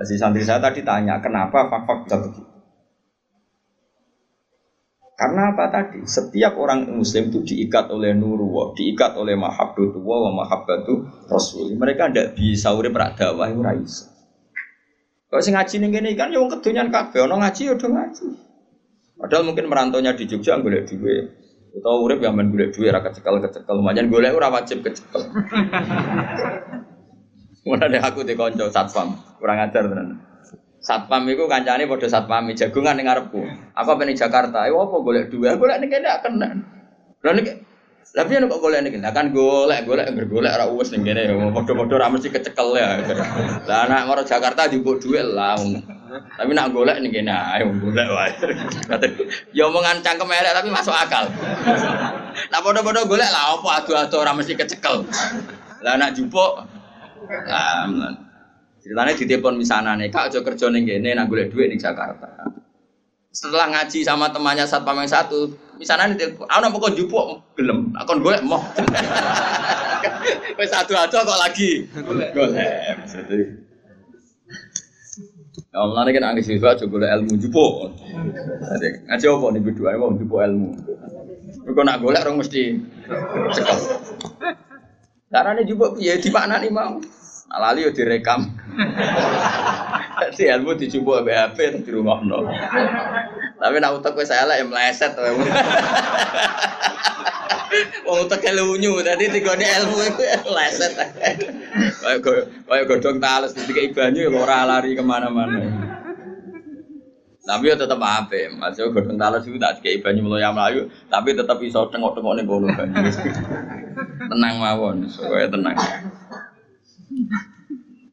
Speaker 1: Si santri saya tadi tanya kenapa fak-fak bisa begitu. Karena apa tadi? Setiap orang muslim itu diikat oleh nurullah, diikat oleh mahabbatullah wa mahabbatu rasul. Mereka tidak bisa urip rak dakwah itu Kalau sing ngaji ning kene kan ya wong kedonyan kabeh, ana ngaji ya ngaji. Padahal mungkin merantaunya di Jogja golek duit. Utawa urip ya men golek duit ra kecekel-kecekel. Lumayan golek ora wajib kecekel. *laughs* Mulane aku di kanca satpam, kurang ajar tenan. Satpam iku kancane padha satpam jagungan ning ngarepku. Aku pengen Jakarta, ayo apa golek duit? Golek ning kene gak kena. Lah nek tapi nek kok golek ning kene kan golek golek ngger golek ora uwes ning kene padha-padha ra mesti kecekel ya. Lah nek maro Jakarta njupuk duit lah. Tapi nak golek ning kene ayo golek wae. *laughs* Ya omongan cangkem elek tapi masuk akal. Lah padha-padha golek lah apa adu-adu ora mesti kecekel. Lah nak jupuk Nah, ceritanya di telepon misalnya nih, kak aja kerja nih gini, nak duit di Jakarta. Setelah ngaji sama temannya saat yang satu, misalnya nih aku kok jupuk gelem, aku mau. Wes satu aja kok lagi golek. Ya Allah ini kan angin siswa juga ilmu jupuk. Ngaji apa nih berdua, mau jupuk ilmu. Kau nak golek orang mesti cekal. Caranya jupuk ya di mana nih mau? Alali yo direkam. *laughs* Si ilmu dicoba terus di rumah no. Tapi nak utak wis elek ya meleset wae. *laughs* Wong utak lunyu tadi digone ilmu iku meleset. *laughs* Kayak godhong tales dikai banyu ora lari ke mana-mana. Tapi ya tetap apa, masih godhong tales itu tak dikai banyu meloya melayu, tapi tetap iso tengok-tengok nih kono banyu. Tenang mawon, supaya tenang.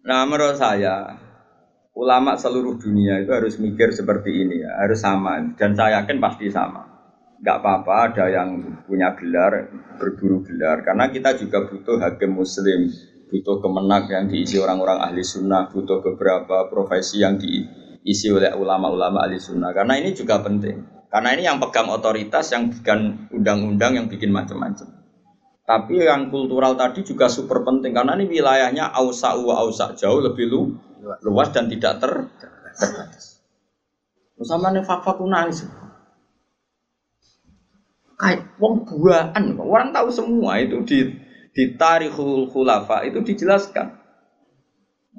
Speaker 1: Nah menurut saya ulama seluruh dunia itu harus mikir seperti ini ya, harus sama dan saya yakin pasti sama. Gak apa-apa ada yang punya gelar berburu gelar karena kita juga butuh hakim muslim, butuh kemenak yang diisi orang-orang ahli sunnah, butuh beberapa profesi yang diisi oleh ulama-ulama ahli sunnah karena ini juga penting. Karena ini yang pegang otoritas, yang bikin undang-undang, yang bikin macam-macam. Tapi yang kultural tadi juga super penting karena ini wilayahnya ausa wa ausa jauh lebih lu, luas dan tidak ter terbatas. Sama nih fakta nangis. Kayak wong buaan, orang tahu semua itu di di tarikhul khulafa itu dijelaskan.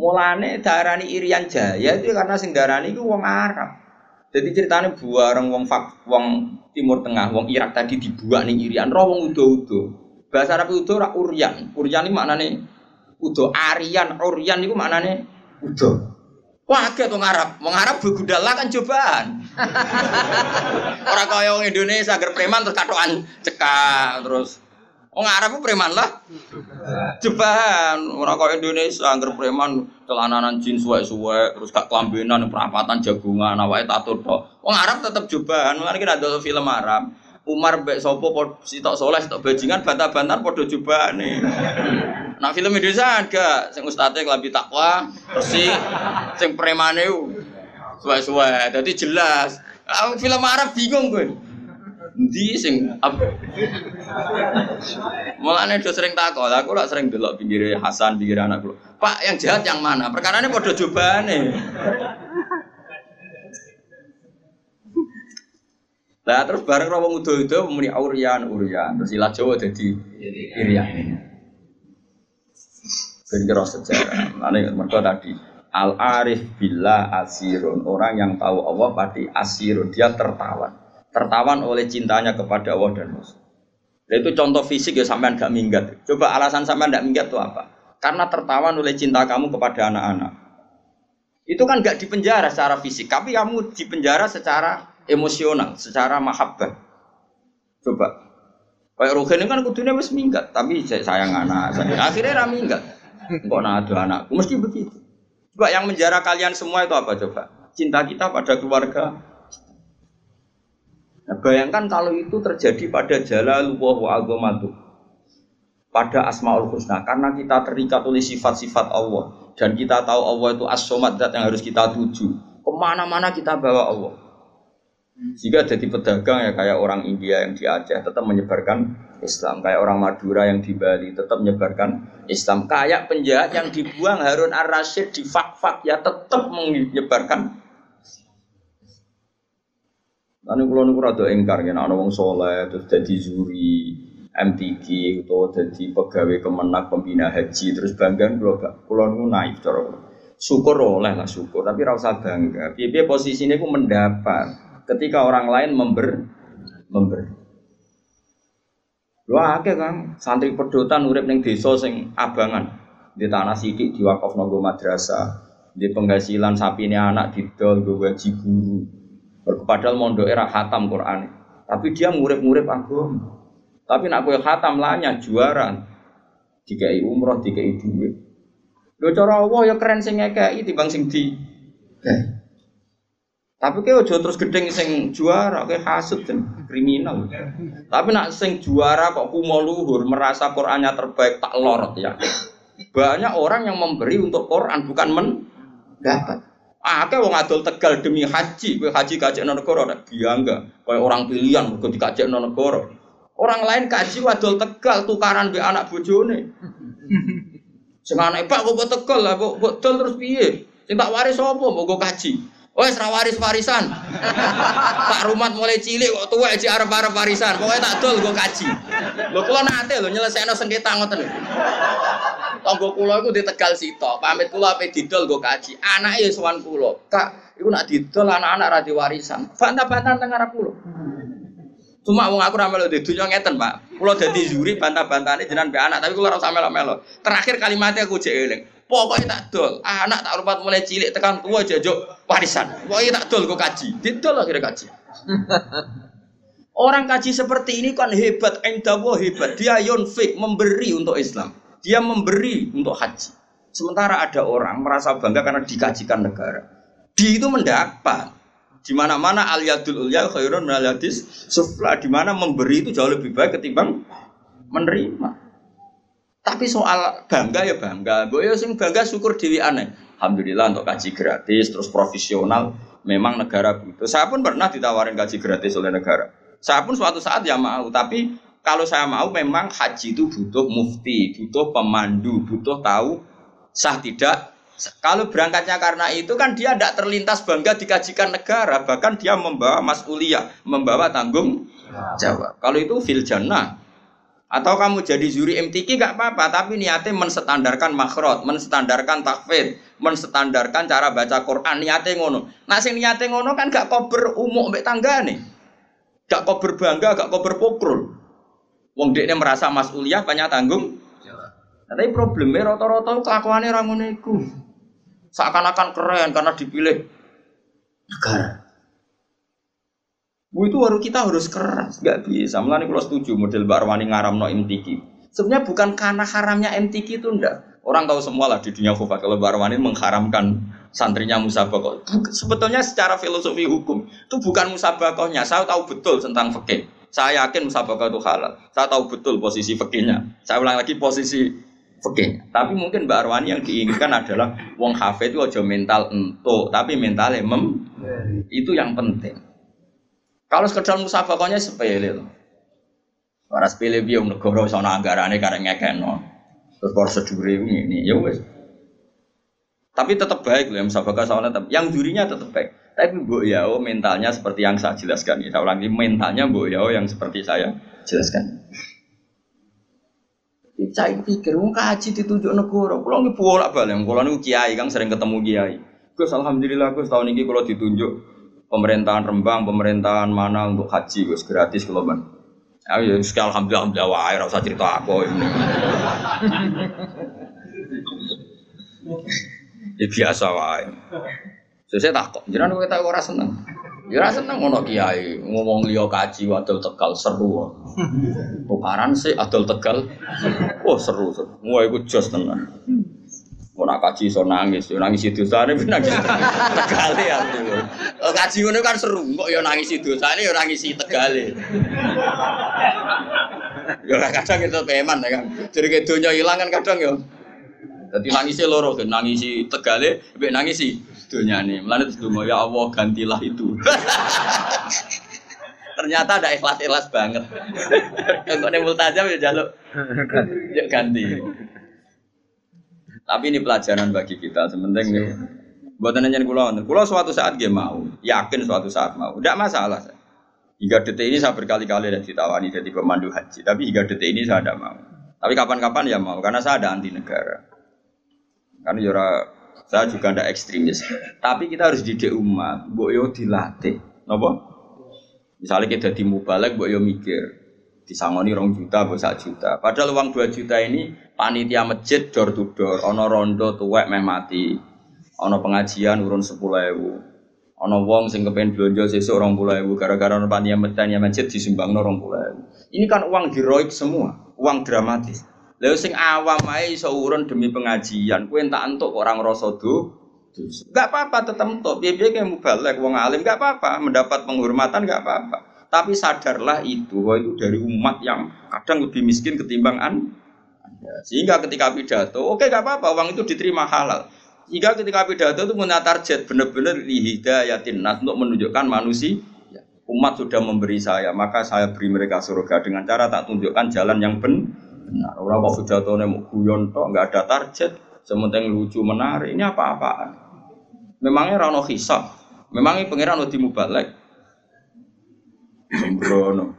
Speaker 1: Mulane darani Irian Jaya itu karena sing darani itu wong Arab. Jadi ceritanya buareng wong fak, wong Timur Tengah, wong Irak tadi dibuat nih Irian, roh wong udo-udo. Bahasa Arab itu ora uryan. Uryan ini maknane udo. Arian, uryan itu maknane udo. Wah, agak wong Arab. Wong Arab begudala kan cobaan. *laughs* Orang kaya wong Indonesia agar preman terus katoan cekak terus Wong Arab itu preman lah. Cobaan. Orang kaya Indonesia agar preman celananan jin suwe-suwe terus gak kelambenan perapatan jagungan awake tato tok. Wong Arab tetap cobaan. Mulane kita ada film Arab. Umar mbek sapa sitok soleh sitok bajingan bantah-bantar padha nih. Nah film Indonesia ada sing ustate klambi takwa, bersih, sing premane suwe-suwe. Dadi jelas. Ah, film Arab bingung gue. Endi sing Mulane do sering takok, aku lak sering delok pinggir Hasan, pinggir anakku. Pak, yang jahat yang mana? Perkarane padha jobane. Lah terus bareng wong udo itu muni aurian urian terus ilah Jawa jadi irian. Ben kira sejarah. Mane mergo tadi al arif bila asirun orang yang tahu Allah pasti asirun dia tertawan tertawan oleh cintanya kepada Allah dan Rasul. Itu contoh fisik ya sampean gak minggat. Coba alasan sampean gak minggat itu apa? Karena tertawan oleh cinta kamu kepada anak-anak. Itu kan gak dipenjara secara fisik, tapi kamu dipenjara secara emosional, secara mahabbah. Coba. Kayak Ruhin kan kudunya wis minggat, tapi saya sayang anak. Saya. Akhirnya ra minggat. Kok ada anakku mesti begitu. Coba yang menjara kalian semua itu apa coba? Cinta kita pada keluarga. Nah, bayangkan kalau itu terjadi pada jalalullah wa aghamatu. Pada asmaul husna karena kita terikat oleh sifat-sifat Allah dan kita tahu Allah itu as-somad yang harus kita tuju. Ke mana-mana kita bawa Allah. Jika jadi pedagang ya kayak orang India yang di Aceh tetap menyebarkan Islam, kayak orang Madura yang di Bali tetap menyebarkan Islam, kayak penjahat yang dibuang Harun Ar-Rasyid di fak-fak ya tetap menyebarkan. Lalu kalau niku rada engkar kan ana wong soleh terus jadi juri MTQ atau jadi pegawai kemenak pembina haji terus bangga kalau kalau niku naik cara syukur oleh lah syukur, tapi rasa bangga. Biar posisinya aku mendapat ketika orang lain member member. Lu akeh Kang, santri pedotan urip ning desa sing abangan. Di tanah sidik diwakaf nonggo madrasah, di penghasilan sapi ini anak didol gue gaji guru. Padahal mondo era khatam Quran. Tapi dia ngurip-ngurip agama. Tapi nak kue khatam lanya juara. Dikai umroh, dikai duit. Lo cara Allah ya keren sing ngekei timbang sing di. Tapi kayak ojo terus gedeng sing juara, kayak hasut kan kriminal. Tapi nak sing juara kok kumo luhur, merasa Qurannya terbaik tak lorot ya. Banyak orang yang memberi untuk Quran bukan men dapat. Ah, kayak wong adol tegal demi haji, gue haji kaji non negara, ada biangga, kayak orang pilihan, gue dikaji non negara. Orang lain kaji wadol tegal tukaran be anak bojone. Sing anake Pak kok tegal lah, kok terus piye? Sing tak waris sapa? Mbok kaji. Wes ra waris-warisan. *laughs* Pak Rumat mulai cilik kok tuwek aja arep-arep warisan. Pokoke tak dol gue kaji. Lho kula nate lho nyelesaikno sengketa ngoten lho. Tangga kula iku di Tegal Sito. Pamit kula ape didol gue kaji. Anake sowan kula. Kak, iku nak didol anak-anak ra warisan. Bantah-bantahan teng arep kula. Cuma wong aku ra melu di dunya ngeten, Pak. Kula dadi juri bantah-bantahane jenengan be anak, tapi kula ora usah melo-melo. Terakhir kalimatnya aku jek eling. Pokoknya tak dol. Anak tak rupat mulai cilik tekan tua jajuk warisan. Pokoknya tak dol kok kaji. Didol lah kira kaji. *laughs* Orang kaji seperti ini kan hebat, endawo hebat. Dia yonfik memberi untuk Islam. Dia memberi untuk haji. Sementara ada orang merasa bangga karena dikajikan negara. Di itu mendapat. Di mana-mana al yadul ulya khairun min al yadis sufla. Di mana memberi itu jauh lebih baik ketimbang menerima. Tapi soal bangga ya bangga. Gue ya sing bangga syukur dewi aneh. Alhamdulillah untuk kaji gratis terus profesional. Memang negara butuh. Saya pun pernah ditawarin kaji gratis oleh negara. Saya pun suatu saat ya mau. Tapi kalau saya mau memang haji itu butuh mufti, butuh pemandu, butuh tahu sah tidak. Kalau berangkatnya karena itu kan dia tidak terlintas bangga dikajikan negara, bahkan dia membawa masuliah, membawa tanggung jawab. Kalau itu fil jannah, atau kamu jadi juri MTQ gak apa-apa, tapi niatnya menstandarkan makhrot, menstandarkan takfid, menstandarkan cara baca Quran, niatnya ngono. Nah sing niatnya ngono kan gak kober umum mbek nih, Gak kober bangga, gak kober pokrol. Wong dekne merasa masuliah banyak tanggung. Nah, tapi problemnya rata-rata kelakuannya orang ngono iku. Seakan-akan keren karena dipilih negara. Bu itu baru kita harus keras, nggak bisa. Mulai kalau setuju model Barwani ngaram no MTQ. Sebenarnya bukan karena haramnya MTQ itu ndak. Orang tahu semua lah di dunia khufat kalau Barwani mengharamkan santrinya musabakoh. Sebetulnya secara filosofi hukum itu bukan musabakohnya. Saya tahu betul tentang fikih. Saya yakin musabakoh itu halal. Saya tahu betul posisi fikihnya. Saya ulang lagi posisi fikih. Tapi mungkin Mbak Arwani yang diinginkan adalah wong hafid itu aja mental entuk, tapi mentalnya mem. Itu yang penting. Kalau sekedar musafakohnya sepele loh. Para sepele biar negara sana anggarannya karena ngekeno. Terus prosedur ini, ya wes. Tapi tetap baik loh yang musafakah soalnya tetap. Yang jurinya tetap baik. Tapi Bu Yao mentalnya seperti yang saya jelaskan. Saya ulangi mentalnya Bu Yao yang seperti saya jelaskan. Saya pikir, mau kaji ditunjuk negara. Kalau nggak bolak balik, kalau nih kiai kan sering ketemu kiai. Gus, alhamdulillah Gus tahun ini kalau ditunjuk pemerintahan Rembang, pemerintahan mana untuk haji, gus gratis kalau ban. Ayo, sekali alhamdulillah, alhamdulillah, wah, rasa cerita aku ini. ya biasa wae. Saya takut, jangan kita orang seneng. Ya seneng ngono kiai ngomong liya kaji wadul Tegal seru. *laughs* Tukaran sih adol Tegal. Wah oh, seru. Wah iku jos tenan. Mau nak kaji so nangis, yo nangis itu sana, *laughs* nangis tegale ya. Oh, kaji ngono kan seru, kok yo nangis itu sana, yo nangis tegale. Yo kadang itu peman ya kan. Jadi kayak dunia hilang kan kadang yo. Jadi nangisnya loro, nangisi tegale, nangis nangisi dunia nih. Melani terus ya Allah gantilah itu. *laughs* Ternyata ada ikhlas-ikhlas banget. *laughs* Kalau nih multajam ya jaluk, *laughs* ya ganti. Tapi ini pelajaran bagi kita. Sementing nih. Buat nanya kulo, kulo suatu saat dia mau, yakin suatu saat mau, tidak masalah. Hingga detik ini saya berkali-kali dan ditawani jadi pemandu haji, tapi hingga detik ini saya tidak mau. Tapi kapan-kapan ya mau, karena saya ada anti negara. Karena jora ya Saya juga ndak ekstremis. Tapi kita harus didik umat, mbok yo dilatih. Napa? Misalnya kita di mubalek, mbok yo mikir disangoni rong juta, mbok sak juta. Padahal uang 2 juta ini panitia masjid door to door, ono rondo tuwek meh mati. Ono pengajian urun 10.000. Ono wong sing kepen belanja sesuk 20.000 gara-gara ono panitia masjid disumbangno 20.000. Ini kan uang heroik semua, uang dramatis. Lha sing awam ae iso urun demi pengajian, kowe entak entuk kok orang ngrasa. Enggak apa-apa tetep entuk. Piye-piye kayak mubalek wong alim enggak apa-apa, mendapat penghormatan enggak apa-apa. Tapi sadarlah itu bahwa itu dari umat yang kadang lebih miskin ketimbang Anda. Sehingga ketika pidato, oke okay, gak apa-apa, uang itu diterima halal. Sehingga ketika pidato itu punya target benar-benar lihidayatin nas untuk menunjukkan manusia umat sudah memberi saya, maka saya beri mereka surga dengan cara tak tunjukkan jalan yang benar benar. Orang kok pidatone mau guyon tok, nggak ada target, sementing lucu menarik. Ini apa-apaan? Memangnya rano hisab, memangnya pangeran udah mubalek. Sembrono.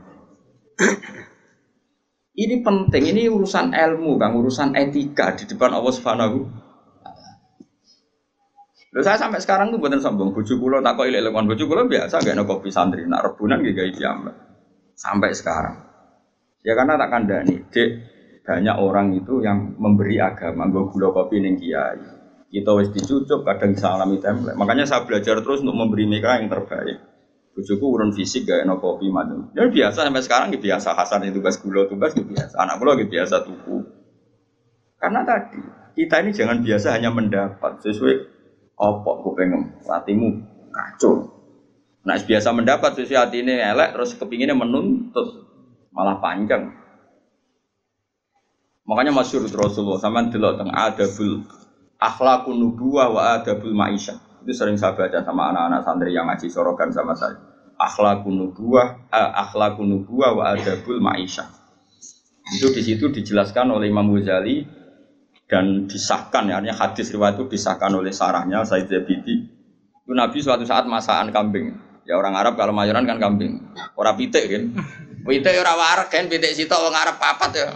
Speaker 1: Ini penting, ini urusan ilmu, bang, urusan etika di depan Allah Subhanahu. Lalu saya sampai sekarang tuh buatan sombong, bujuk kulo tak kok ilek lekon bujuk kulo biasa gak kopi santri, nak rebunan gak gaya Sampai sekarang. Ya karena tak kandani, dek banyak orang itu yang memberi agama gue gula kopi neng kiai. Kita wis dicucuk kadang salami template makanya saya belajar terus untuk memberi mereka yang terbaik. Bujuku urun fisik gak enak kopi macam ya biasa sampai sekarang gitu biasa Hasan itu tugas gula tugas gitu biasa. Anak gula gitu biasa tuku. Karena tadi kita ini jangan biasa hanya mendapat. Sesuai opok pengen hatimu kacau. Nah biasa mendapat sesuai hati ini elek terus kepinginnya menuntut malah panjang Makanya masyur Rasulullah sama delok teng adabul akhlakun nubuwah wa adabul maisha. Itu sering saya baca sama anak-anak santri yang ngaji sorokan sama saya. Akhlakun nubuwah, eh, akhlakun nubuwah wa adabul maisha. Itu di situ dijelaskan oleh Imam Ghazali dan disahkan ya, artinya hadis riwayat itu disahkan oleh sarahnya Said Zabidi. Itu Nabi suatu saat masakan kambing. Ya orang Arab kalau mayoran kan kambing. Orang pitik kan. Pitik orang warak kan, pitik sitok orang Arab papat ya.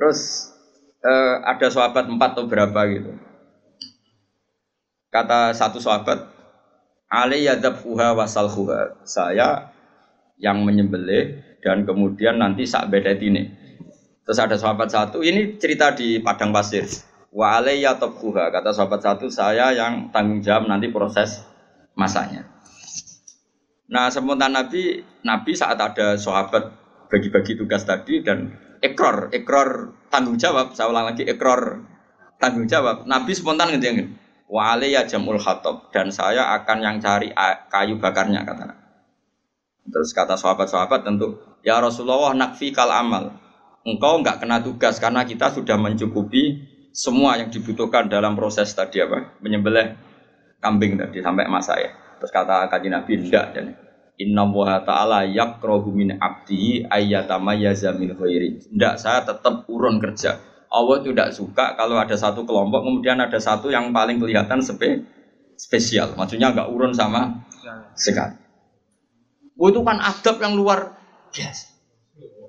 Speaker 1: Terus eh, ada sahabat empat atau berapa gitu. Kata satu sahabat, Ali yadabhuha wasalhuha. Saya yang menyembelih dan kemudian nanti sak bedet ini. Terus ada sahabat satu, ini cerita di padang pasir. Wa alayya kata sahabat satu, saya yang tanggung jawab nanti proses masanya. Nah, sementara Nabi, Nabi saat ada sahabat bagi-bagi tugas tadi dan ekor, ekor tanggung jawab. Saya ulang lagi ekor tanggung jawab. Nabi spontan ngediangin. Wa ya jamul khatab dan saya akan yang cari kayu bakarnya kata. Terus kata sahabat-sahabat tentu ya Rasulullah nakfi kal amal. Engkau enggak kena tugas karena kita sudah mencukupi semua yang dibutuhkan dalam proses tadi apa menyembelih kambing tadi sampai masa ya. Terus kata kaji Nabi tidak jadi Inna wa ta'ala yakrohu min abdi ayyatama yazamin khairi. Tidak, saya tetap urun kerja. Allah tidak suka kalau ada satu kelompok, kemudian ada satu yang paling kelihatan spe spesial. Maksudnya nggak urun sama sekali. Oh, itu kan adab yang luar biasa.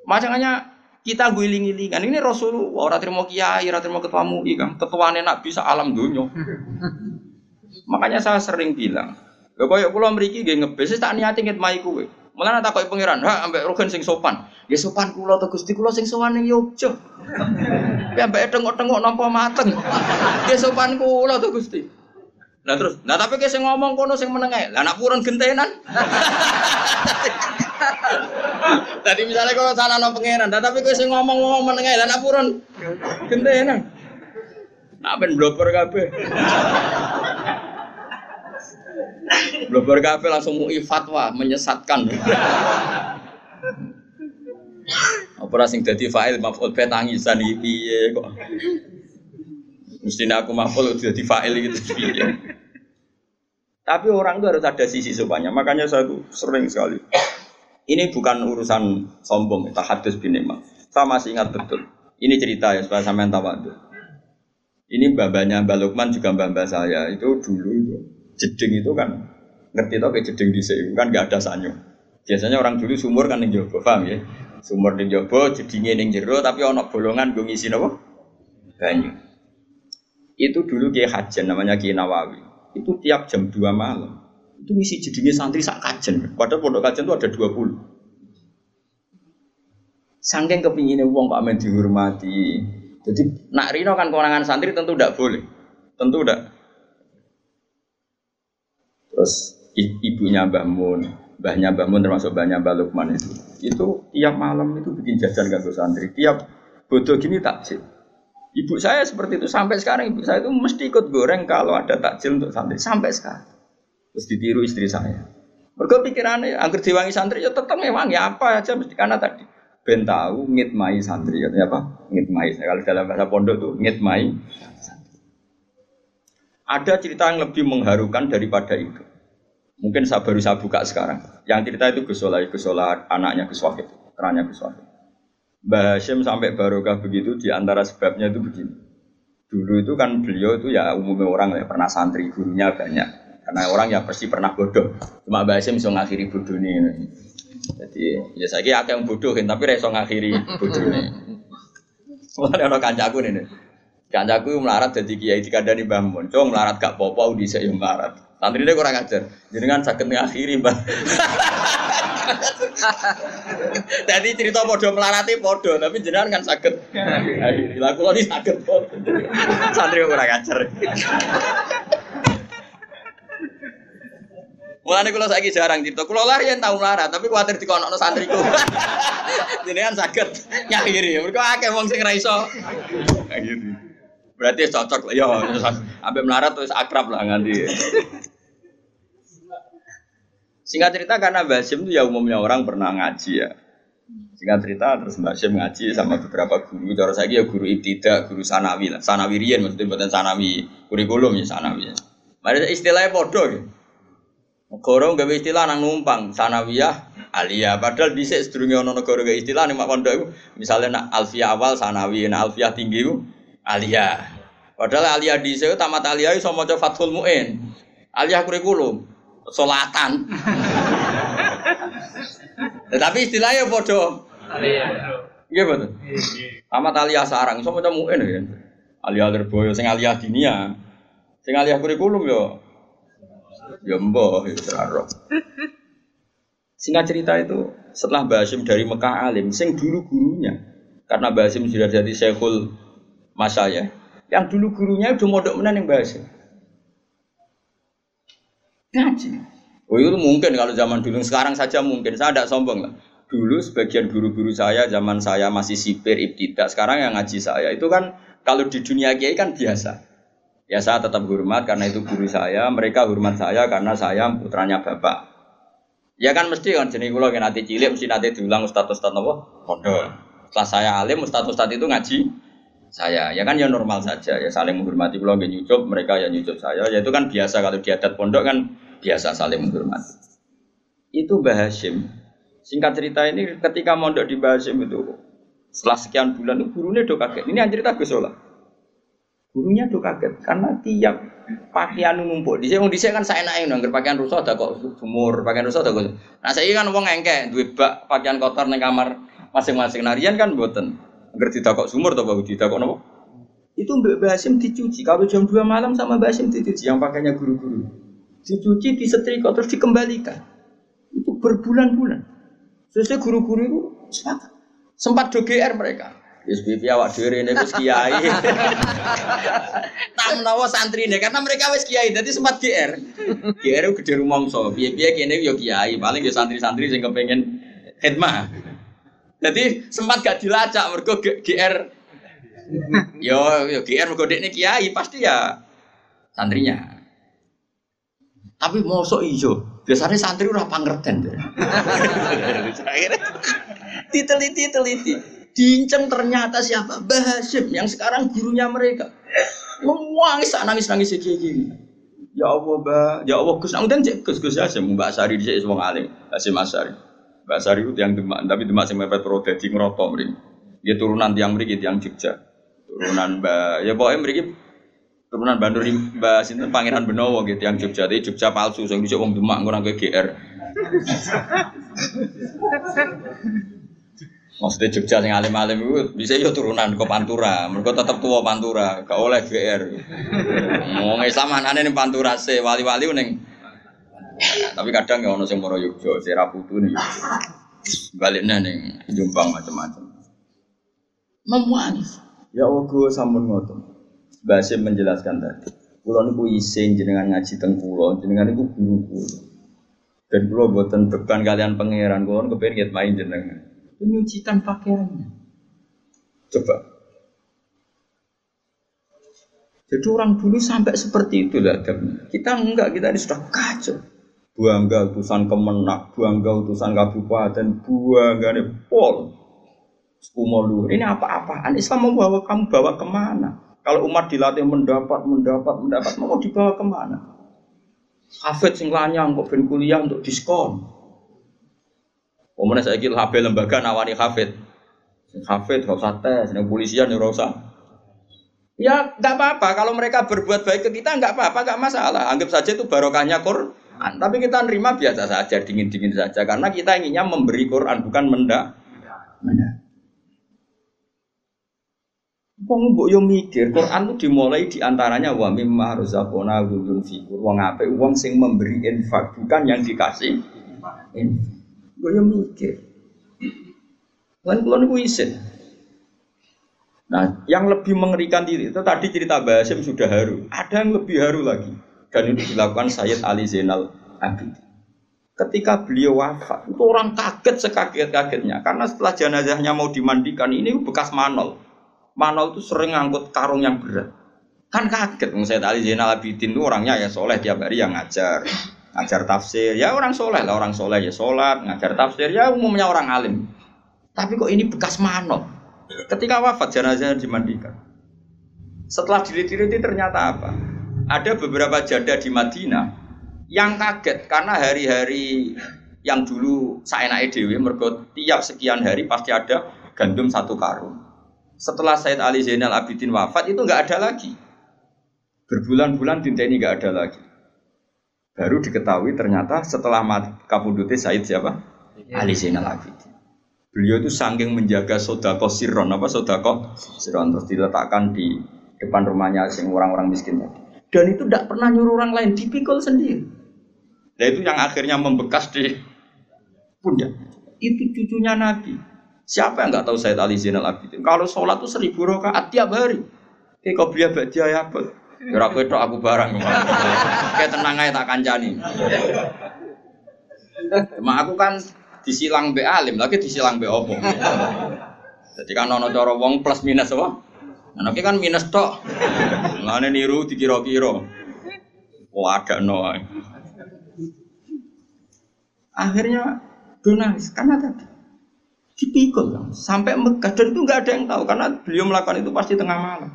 Speaker 1: Makanya kita guling-gilingan. Ini Rasulullah, orang terima kiai, orang terima ketua MUI kan. Ketua nak bisa alam dunia. *laughs* Makanya saya sering bilang, Lha koyo kula mriki nggih ngebes tak niati nget mai kuwe. Mulane tak koyo pangeran, ha ambek rogen sing sopan. Ya sopan kula to Gusti kula sing sowan ning Yogya. *laughs* Ya ambek tengok-tengok nampa mateng. *laughs* Ya sopan kula to Gusti. Nah terus, nah tapi kayak sing ngomong kono sing meneng ae. Lah anak purun gentenan. *laughs* Tadi misalnya kalau sana no pangeran, nah, tapi kayak sing ngomong-ngomong meneng ae. Lah anak purun gentenan. Nak ben. Blober kafe langsung mau fatwa menyesatkan. Apa sing dadi fa'il maf'ul be tangisan iki piye kok. Mestinya aku maf'ul dadi fa'il gitu piye. Tapi orang itu harus ada sisi sopannya. Makanya saya sering sekali. Ini bukan urusan sombong, kita hadis bin Saya masih ingat betul. Ini cerita ya supaya sampean tahu. Ini babanya Mbak Lukman juga mbak-mbak saya itu dulu itu jeding itu kan ngerti tau kayak jeding di sini kan nggak ada sanyo. Biasanya orang dulu sumur kan yang jobo, paham ya? Sumur yang jobo, jedingnya yang jero, tapi ono bolongan gue ngisi nopo banyu. Itu dulu Kiai Hajan namanya Kiai Nawawi. Itu tiap jam 2 malam itu misi jadinya santri sak kajen. Padahal pondok kajen itu ada 20. Sangking kepinginnya uang Pak Amin dihormati. Jadi nak Rino kan kewenangan santri tentu tidak boleh. Tentu tidak. Terus ibunya Mbah Mun, mbahnya Mbah Mun termasuk mbahnya Mbah Lukman itu. Itu tiap malam itu bikin jajan ganggu santri. Tiap bodoh gini takjil. Ibu saya seperti itu sampai sekarang ibu saya itu mesti ikut goreng kalau ada takjil untuk santri sampai sekarang. Terus ditiru istri saya. Mereka pikirannya, agar diwangi santri ya tetap memang ya apa aja mesti karena tadi ben tahu ngitmai santri ya apa ngitmai kalau dalam bahasa pondok tuh ngitmai ada cerita yang lebih mengharukan daripada itu mungkin saya baru saya buka sekarang yang cerita itu Gus Solah Gus Solah anaknya Gus Wahid kerannya Gus Wahid Mbah Hashim sampai barokah begitu di antara sebabnya itu begini dulu itu kan beliau itu ya umumnya orang ya pernah santri gurunya banyak karena orang ya pasti pernah bodoh. Cuma Mbak Hasim bisa ngakhiri bodoh ini. Jadi ya saya kira yang bodohin tapi reso ngakhiri bodoh ini. Mulai ada kancaku nih. Kancaku melarat jadi kiai dikandani Mbah Mun. Cung melarat gak popo di saya melarat. Santri dia kurang ajar. Jadi kan sakit ngakhiri Mbah. Jadi cerita podo melarati podo, tapi jenengan kan sakit. Dilakukan ini sakit Santri kurang ajar. Mulane kula saiki jarang cerita. Kula lah yen tau melarat, tapi kuwatir dikonokno santriku. Jenengan saged nyakhiri. Mergo akeh wong sing ra. Berarti cocok ya ambek melarat terus akrab lah nganti. Singkat cerita karena Basim itu ya umumnya orang pernah ngaji ya. Singkat cerita terus Mbak Syem ngaji sama beberapa guru. Cara saya ya guru ibtidak, guru sanawi lah. Sanawi rian maksudnya buatan sanawi kurikulum ya sanawi. Ya. Mari istilahnya bodoh ya. Negara gawe istilah nang numpang sanawiyah alia padahal bisa sedurunge ana negara gawe istilah ning pondok iku misale nak alfiyah awal sanawi nak alfiyah tinggi iku alia. Padahal alia dhisik tamat alia iso maca Fathul Muin. Alia kurikulum solatan. *laughs* Tetapi istilahnya bodoh. Iya betul. Tamat alia sarang iso maca Muin ya. Alia terboyo sing alia dinia. Sing alia kurikulum yo Ya mbah, ya. Singkat cerita itu setelah Basim dari Mekah alim, sing dulu gurunya, karena Basim sudah jadi Syekhul Masaya, yang dulu gurunya udah modok menan yang Basim. Ngaji. Oh itu mungkin kalau zaman dulu, sekarang saja mungkin, saya tidak sombong lah. Dulu sebagian guru-guru saya, zaman saya masih sipir, ibtidak, sekarang yang ngaji saya, itu kan kalau di dunia kiai kan biasa. Ya saya tetap hormat karena itu guru saya, mereka hormat saya karena saya putranya bapak. Ya kan mesti kan jenis kulo nanti cilik mesti nanti diulang ustad ustad apa? Pondok. Setelah saya alim ustad ustad itu ngaji saya. Ya kan ya normal saja ya saling menghormati kulo nggak nyucup, mereka ya nyucup saya. Ya itu kan biasa kalau di adat pondok kan biasa saling menghormati. Itu Mbah Hashim. Singkat cerita ini ketika mondok di Mbah itu setelah sekian bulan itu gurunya do kaget. Ini yang cerita Gus Gurunya tuh kaget karena tiap pakaian numpuk. Di sini di kan saya naik nggak pakaian rusak ada kok sumur, pakaian rusak ada kok. Nah saya kan uang engke, bak pakaian kotor neng kamar masing-masing narian kan buatan. Ngerti tidak kok sumur atau bahu tidak kok nopo? Itu Mbak Basim dicuci. Kalau jam 2 malam sama Mbak Basim dicuci yang pakainya guru-guru. Dicuci, disetrika terus dikembalikan. Itu berbulan-bulan. Sesuai guru-guru itu sepakat. Sempat do GR mereka. SBP awak dhewe ini wis kiai. *laughs* Tak menawa santri ini karena mereka wis kiai jadi sempat GR. GR itu gede rumangsa. Piye-piye kene yo kiai, paling yo santri-santri sing kepengen khidmah. Jadi sempat gak dilacak mergo GR yo yo GR mergo dekne kiai pasti ya santrinya. Tapi mosok ijo, biasanya santri ora pangerten. *laughs* Diteliti teliti diinceng ternyata siapa? Bahasim yang sekarang gurunya mereka. Nangis nangis nangis gini. Ya Allah, bah, ya Allah Gus, nang dan Gus Gus sih Mbak Sari di sini wong alim, Hasim Asari. Mbak Sari yang demak, tapi demak sing mepet pro dadi ngerotok mriki. Dia turunan tiang mriki tiang Jogja. Turunan Mbak, ya pokoknya mriki turunan Bandur Mbak sinten Pangeran Benowo gitu yang Jogja. Tapi Jogja palsu sing dhisik wong demak ngono GR. Maksudnya Jogja sing alim-alim itu bisa yo turunan ke Pantura. Mereka tetap tua Pantura, gak oleh GR. Mau Islam anane ning Pantura se wali-wali ning tapi kadang ya ono sing moro Yogya, Sera Putu nih. Baliknya ning Jombang macam-macam. Memuangis. Ya Allah gue sampun ngoten. Basim menjelaskan tadi. Kulo niku isin jenengan ngaji teng kulo, jenengan niku guru kulo. Dan kulo boten beban kalian pangeran, kulo kepengen main jenengan menyucikan pakaiannya. Coba. Jadi orang dulu sampai seperti itu lah Kita enggak, kita ini sudah kacau. Buangga utusan kemenak, buangga utusan kabupaten, buangga ini pol. Umolu. Ini apa-apaan? Islam mau bawa kamu bawa ke mana? Kalau umat dilatih mendapat, mendapat, mendapat, mau dibawa ke mana? Hafid sing lanyang kok ben kuliah untuk diskon. Kemudian saya kira HP lembaga nawani hafid. Hafid gak usah tes, yang polisian ya usah. Ya nggak apa-apa kalau mereka berbuat baik ke kita nggak apa-apa nggak masalah. Anggap saja itu barokahnya Quran. Tapi kita nerima biasa saja dingin-dingin saja karena kita inginnya memberi Quran bukan menda. Wong mbok yo mikir Quran itu dimulai di antaranya wa mimma razaqna yunfiqun wong apik wong sing memberi infak bukan yang dikasih. Gue yang mikir. Kan kalau niku isin. Nah, yang lebih mengerikan diri itu tadi cerita Basim sudah haru. Ada yang lebih haru lagi. Dan itu dilakukan Sayyid Ali Zainal Abidin. Ketika beliau wafat, itu orang kaget sekaget-kagetnya. Karena setelah jenazahnya mau dimandikan, ini bekas manol. Manol itu sering ngangkut karung yang berat. Kan kaget, Sayyid Ali Zainal Abidin itu orangnya ya soleh tiap hari yang ngajar ngajar tafsir ya orang soleh lah orang soleh ya sholat ngajar tafsir ya umumnya orang alim tapi kok ini bekas manot ketika wafat jenazah dimandikan setelah dilihat ternyata apa ada beberapa janda di Madinah yang kaget karena hari-hari yang dulu saya naik dewi mergo tiap sekian hari pasti ada gandum satu karung setelah Said Ali Zainal Abidin wafat itu nggak ada lagi berbulan-bulan tinta ini nggak ada lagi Baru diketahui ternyata setelah kabudute Said siapa? Ya. Ali Zainal Abidin. Beliau itu saking menjaga sodako siron apa sodako siron terus diletakkan di depan rumahnya sing orang-orang miskin tadi. Dan itu tidak pernah nyuruh orang lain dipikul sendiri. Dan itu yang akhirnya membekas di pundak. Itu cucunya Nabi. Siapa yang nggak tahu Said Ali Zainal Abidin? Kalau sholat itu seribu rakaat tiap hari. Kayak kau beli baca apa? Ora kowe tok aku barang. Kayak tenang aja tak kancani. Cuma aku kan disilang be alim, lagi disilang be opo. Jadi kan ono cara wong plus minus apa? Nah, kan minus tok. Ngene niru dikira-kira. Oh ada no. Akhirnya donalis karena tadi dipikul sampai Mekah dan itu nggak ada yang tahu karena beliau melakukan itu pasti tengah malam.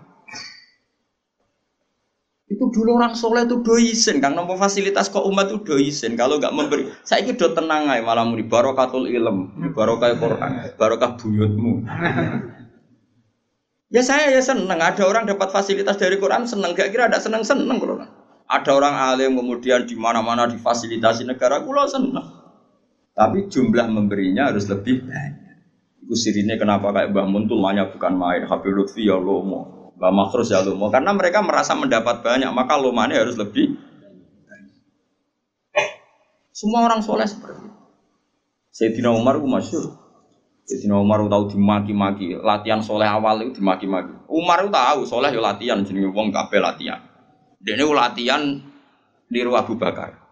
Speaker 1: Itu dulu orang soleh itu doisen, kan nomor fasilitas kok umat itu doisen. Kalau nggak memberi, saya ini do tenang aja malah muni barokatul ilm, barokah Quran, barokah buyutmu. Ya saya ya seneng, ada orang dapat fasilitas dari Quran seneng, gak kira ada seneng seneng kalau ada orang alim kemudian di mana-mana difasilitasi negara, kulo seneng. Tapi jumlah memberinya harus lebih banyak. Itu sirinya kenapa kayak Mbah Muntul bukan main, Habib Lutfi ya lomo. Mbak Makhrus ya lumo karena mereka merasa mendapat banyak maka lumane harus lebih semua orang soleh seperti itu. Sayyidina Umar itu masyur Sayyidina Umar tahu dimaki-maki latihan soleh awal itu dimaki-maki Umar itu tahu soleh ya latihan jadi wong kabeh latihan dia ini latihan di ruang Abu Bakar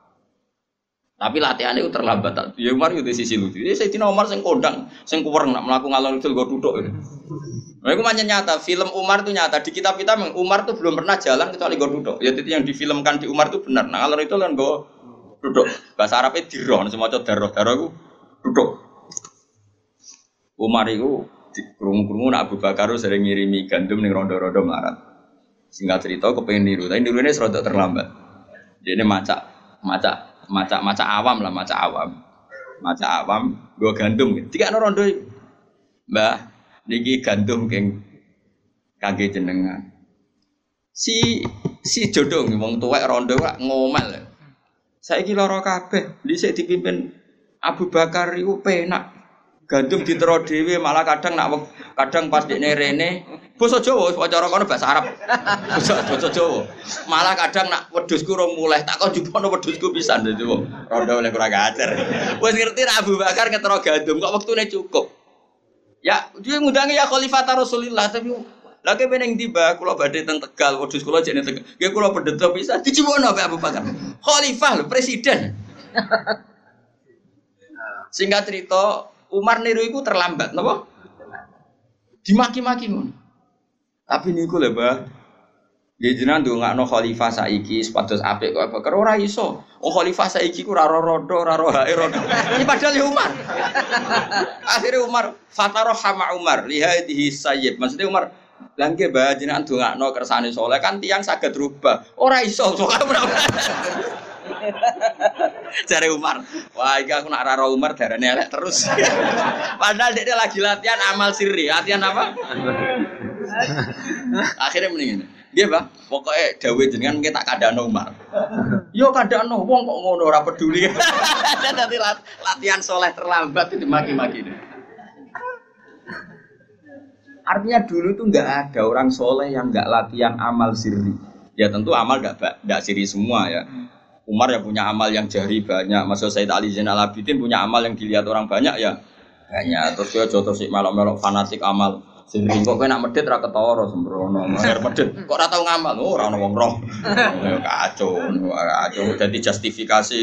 Speaker 1: tapi latihan itu terlambat. Ya Umar itu sisi lucu. Jadi saya tina Umar sing kondang, sing kuwering nak melakukan ngalor itu gue duduk. Nah, itu macam nyata. Film Umar itu nyata. Di kitab kita Umar itu belum pernah jalan kecuali gue duduk. Ya itu yang difilmkan di Umar itu benar. Nah ngalor itu kan gue duduk. Bahasa Arabnya diroh, semua cowok daroh daroh itu duduk. Umar itu di kerungu-kerungu nak Abu Bakar sering ngirimi gandum nih rondo-rondo melarat. Singkat cerita, kepengen niru. Tapi niru ini serodok terlambat. Jadi ini macak, macak maca-maca awam lah, maca awam. Maca awam, gue gandum. Tiga rondo Mbah, niki gandum keng kage jenengan. Si si jodoh wong tuwek rondo wak ngomel. Saya lara kabeh, dhisik dipimpin Abu Bakar iku penak. Gandum ditero dhewe malah kadang nak kadang pas dekne rene basa Jawa cara kono bahasa Arab. Basa basa Jawa. Malah kadang nak wedhusku rong mulai tak kok jupono wedhusku pisan dadi wong rondo oleh kurang ajar. Wis ngerti nak Abu Bakar ngetero gandum kok wektune cukup. Ya, dia ngudangi ya Khalifah Rasulullah tapi lagi peneng tiba, kalau badai teng Tegal, wedhus kula jane Tegal. Nggih kula pedet bisa dijiwono Pak Abu Bakar. Khalifah presiden. *laughs* Singkat cerita, Umar niru itu terlambat, napa? Dimaki-maki ngono. Tapi niku lho, Mbah. Ya jenengan ndongakno khalifah saiki sepados apik kok Bakar ora iso. Oh khalifah saiki ku ora rodo, ora roh hae rodo. *laughs* Ini padahal ya Umar. *laughs* Akhirnya Umar fataro hama Umar lihadihi sayyid. Maksudnya Umar Langke bah jenengan ndongakno kersane soleh kan tiang saged rubah. Ora iso *laughs* *laughs* Cari Umar, wah iki aku nak raro Umar darane elek terus. *laughs* Padahal dia lagi latihan amal sirri, latihan apa? *laughs* Akhirnya mendingin. Dia bah, pokoknya Dawei jenengan kita tak kadano Umar. Yo kadano, wong kok ngono ora peduli. Dadi latihan soleh terlambat itu maki-maki. Artinya dulu itu nggak ada orang soleh yang nggak latihan amal sirri. Ya tentu amal nggak nggak sirri semua ya. Umar ya punya amal yang jari banyak. Masuk Said Ali Zainal Abidin punya amal yang dilihat orang banyak ya banyak. Terus dia jodoh si melok-melok fanatik amal. Sirri kok kena medit ra ketara sembrono. Akhir medit kok ora tau ngamal. Oh ora ono wong roh. Ya kacau, kacau. Jadi justifikasi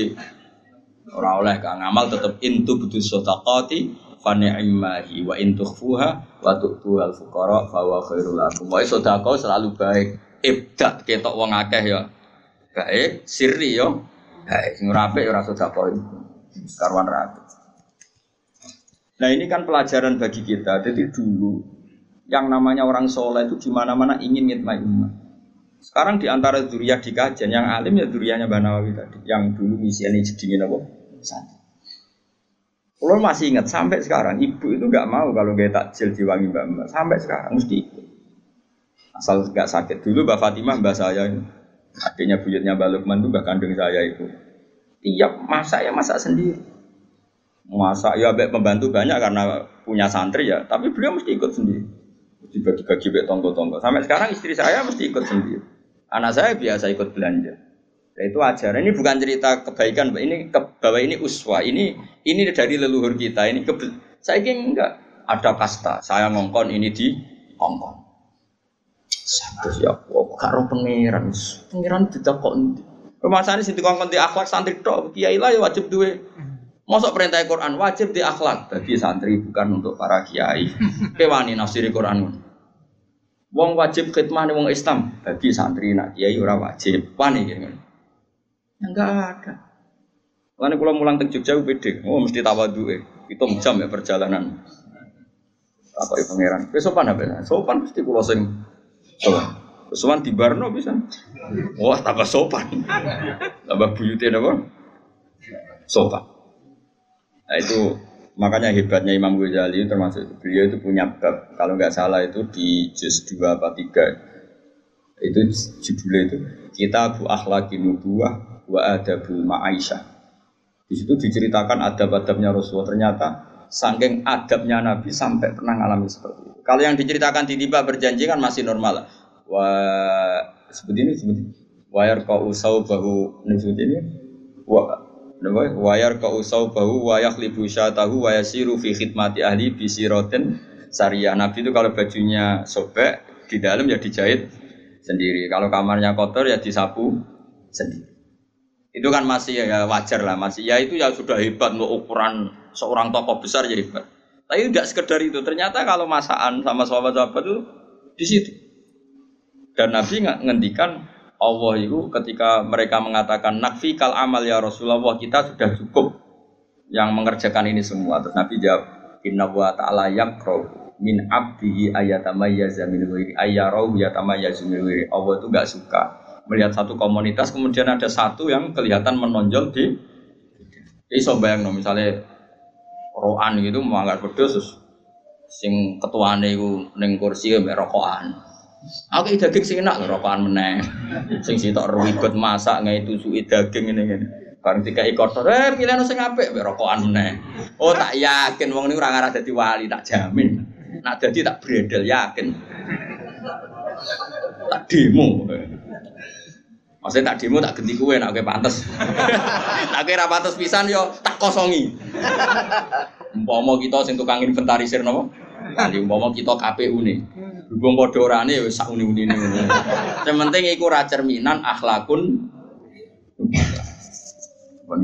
Speaker 1: ora oleh kang ngamal tetep intu butuh sedekati fa ni'mahi wa in tukhfuha wa tu'tu al fuqara fa wa khairul lakum. Wa sedekah selalu baik. Ibdat ketok wong akeh ya baik, sirri yo baik. Sing ora apik ora sedekah itu. Karwan rapi. Nah ini kan pelajaran bagi kita. Jadi dulu yang namanya orang soleh itu di mana-mana ingin ngitmai umat. Sekarang di antara duriah di kajian yang alim ya duriahnya Banawawi tadi, yang dulu misinya jedingin apa? Santri. Kalau masih ingat sampai sekarang ibu itu nggak mau kalau gaya takjil diwangi mbak mbak sampai sekarang mesti ikut. Asal nggak sakit dulu mbak Fatimah mbak saya ini adiknya buyutnya mbak Lukman itu mbak kandung saya itu tiap masak ya masak sendiri. Masak ya baik membantu banyak karena punya santri ya, tapi beliau mesti ikut sendiri. Dibagi-bagi baik tonggo-tonggo. Sampai sekarang istri saya mesti ikut sendiri. Anak saya biasa ikut belanja. Ya, itu ajaran. Ini bukan cerita kebaikan, ini ke, bahwa ini uswa. Ini ini dari leluhur kita. Ini ke, saya ingin enggak ada kasta. Saya ngongkon ini di ngongkon. Terus ya, kok karo pangeran, pangeran tidak kok nanti. Pemasane sing dikongkon di akhlak santri tok, kiai lah ya wajib duwe. Masuk perintah Quran wajib di akhlak. Bagi santri bukan untuk para kiai. *laughs* Kewani nafsiri Quran. Wong wajib khidmah nih wong Islam. Bagi santri nak kiai ora wajib. Wani gitu. Enggak ada. Lalu kalau mulang ke Jogja pede, oh mesti tawadu eh. Itu jam ya perjalanan. Apa ya pangeran? Besopan apa? Sopan mesti kulo sing Sopan di Barno bisa. Wah tambah sopan. Tambah buyutnya apa? Sopan. Nah itu makanya hebatnya Imam Ghazali termasuk beliau itu punya bab kalau nggak salah itu di juz 2 apa 3 itu judulnya itu kita bu akhlaki nubuah wa adabul ma'aisyah. Di situ diceritakan adab-adabnya Rasulullah. Ternyata saking adabnya Nabi sampai pernah ngalami seperti itu. Kalau yang diceritakan di tiba berjanji kan masih normal. Wa seperti ini seperti ini. Wayar kau usau bahu ini seperti ini. Wa wayar kau usau bahu wayak libu syatahu wayasiru fi khidmati ahli bisiroten syariah. Nabi itu kalau bajunya sobek di dalam ya dijahit sendiri. Kalau kamarnya kotor ya disapu sendiri. Itu kan masih ya wajar lah, masih ya itu ya sudah hebat untuk ukuran seorang tokoh besar ya hebat. Tapi tidak sekedar itu, ternyata kalau masaan sama sahabat-sahabat itu di situ. Dan Nabi ngendikan Allah itu ketika mereka mengatakan nakfi kal amal ya Rasulullah kita sudah cukup yang mengerjakan ini semua. Terus Nabi jawab Inna wa ta'ala yakro min abdihi ayatamayyaza min wiri ayyarahu yatamayyazu min wiri. Allah itu nggak suka melihat satu komunitas kemudian ada satu yang kelihatan menonjol di jadi so bayang no, misalnya roan gitu pedus terus sing ketuane iku ning kursi mbek rokokan aku daging sing enak rokokan meneh *laughs* sing sitok ribet masak ngai suwi daging ini ngene Bareng dikai kotor, eh pilihan sing apik mbek rokokan meneh. Oh tak yakin wong niku ora ngarah dadi wali, tak jamin. Nak dadi tak bredel yakin. Tak demo. Maksudnya tak demo tak ganti kue, nak kue pantes. *laughs* nak kue pantes pisan yo tak kosongi. Umpama kita sing tukang inventarisir napa? Kali umpama kita KPU nih. Hubung padha orane wis sak uni-unine. Sing penting iku ra cerminan akhlakun. Bon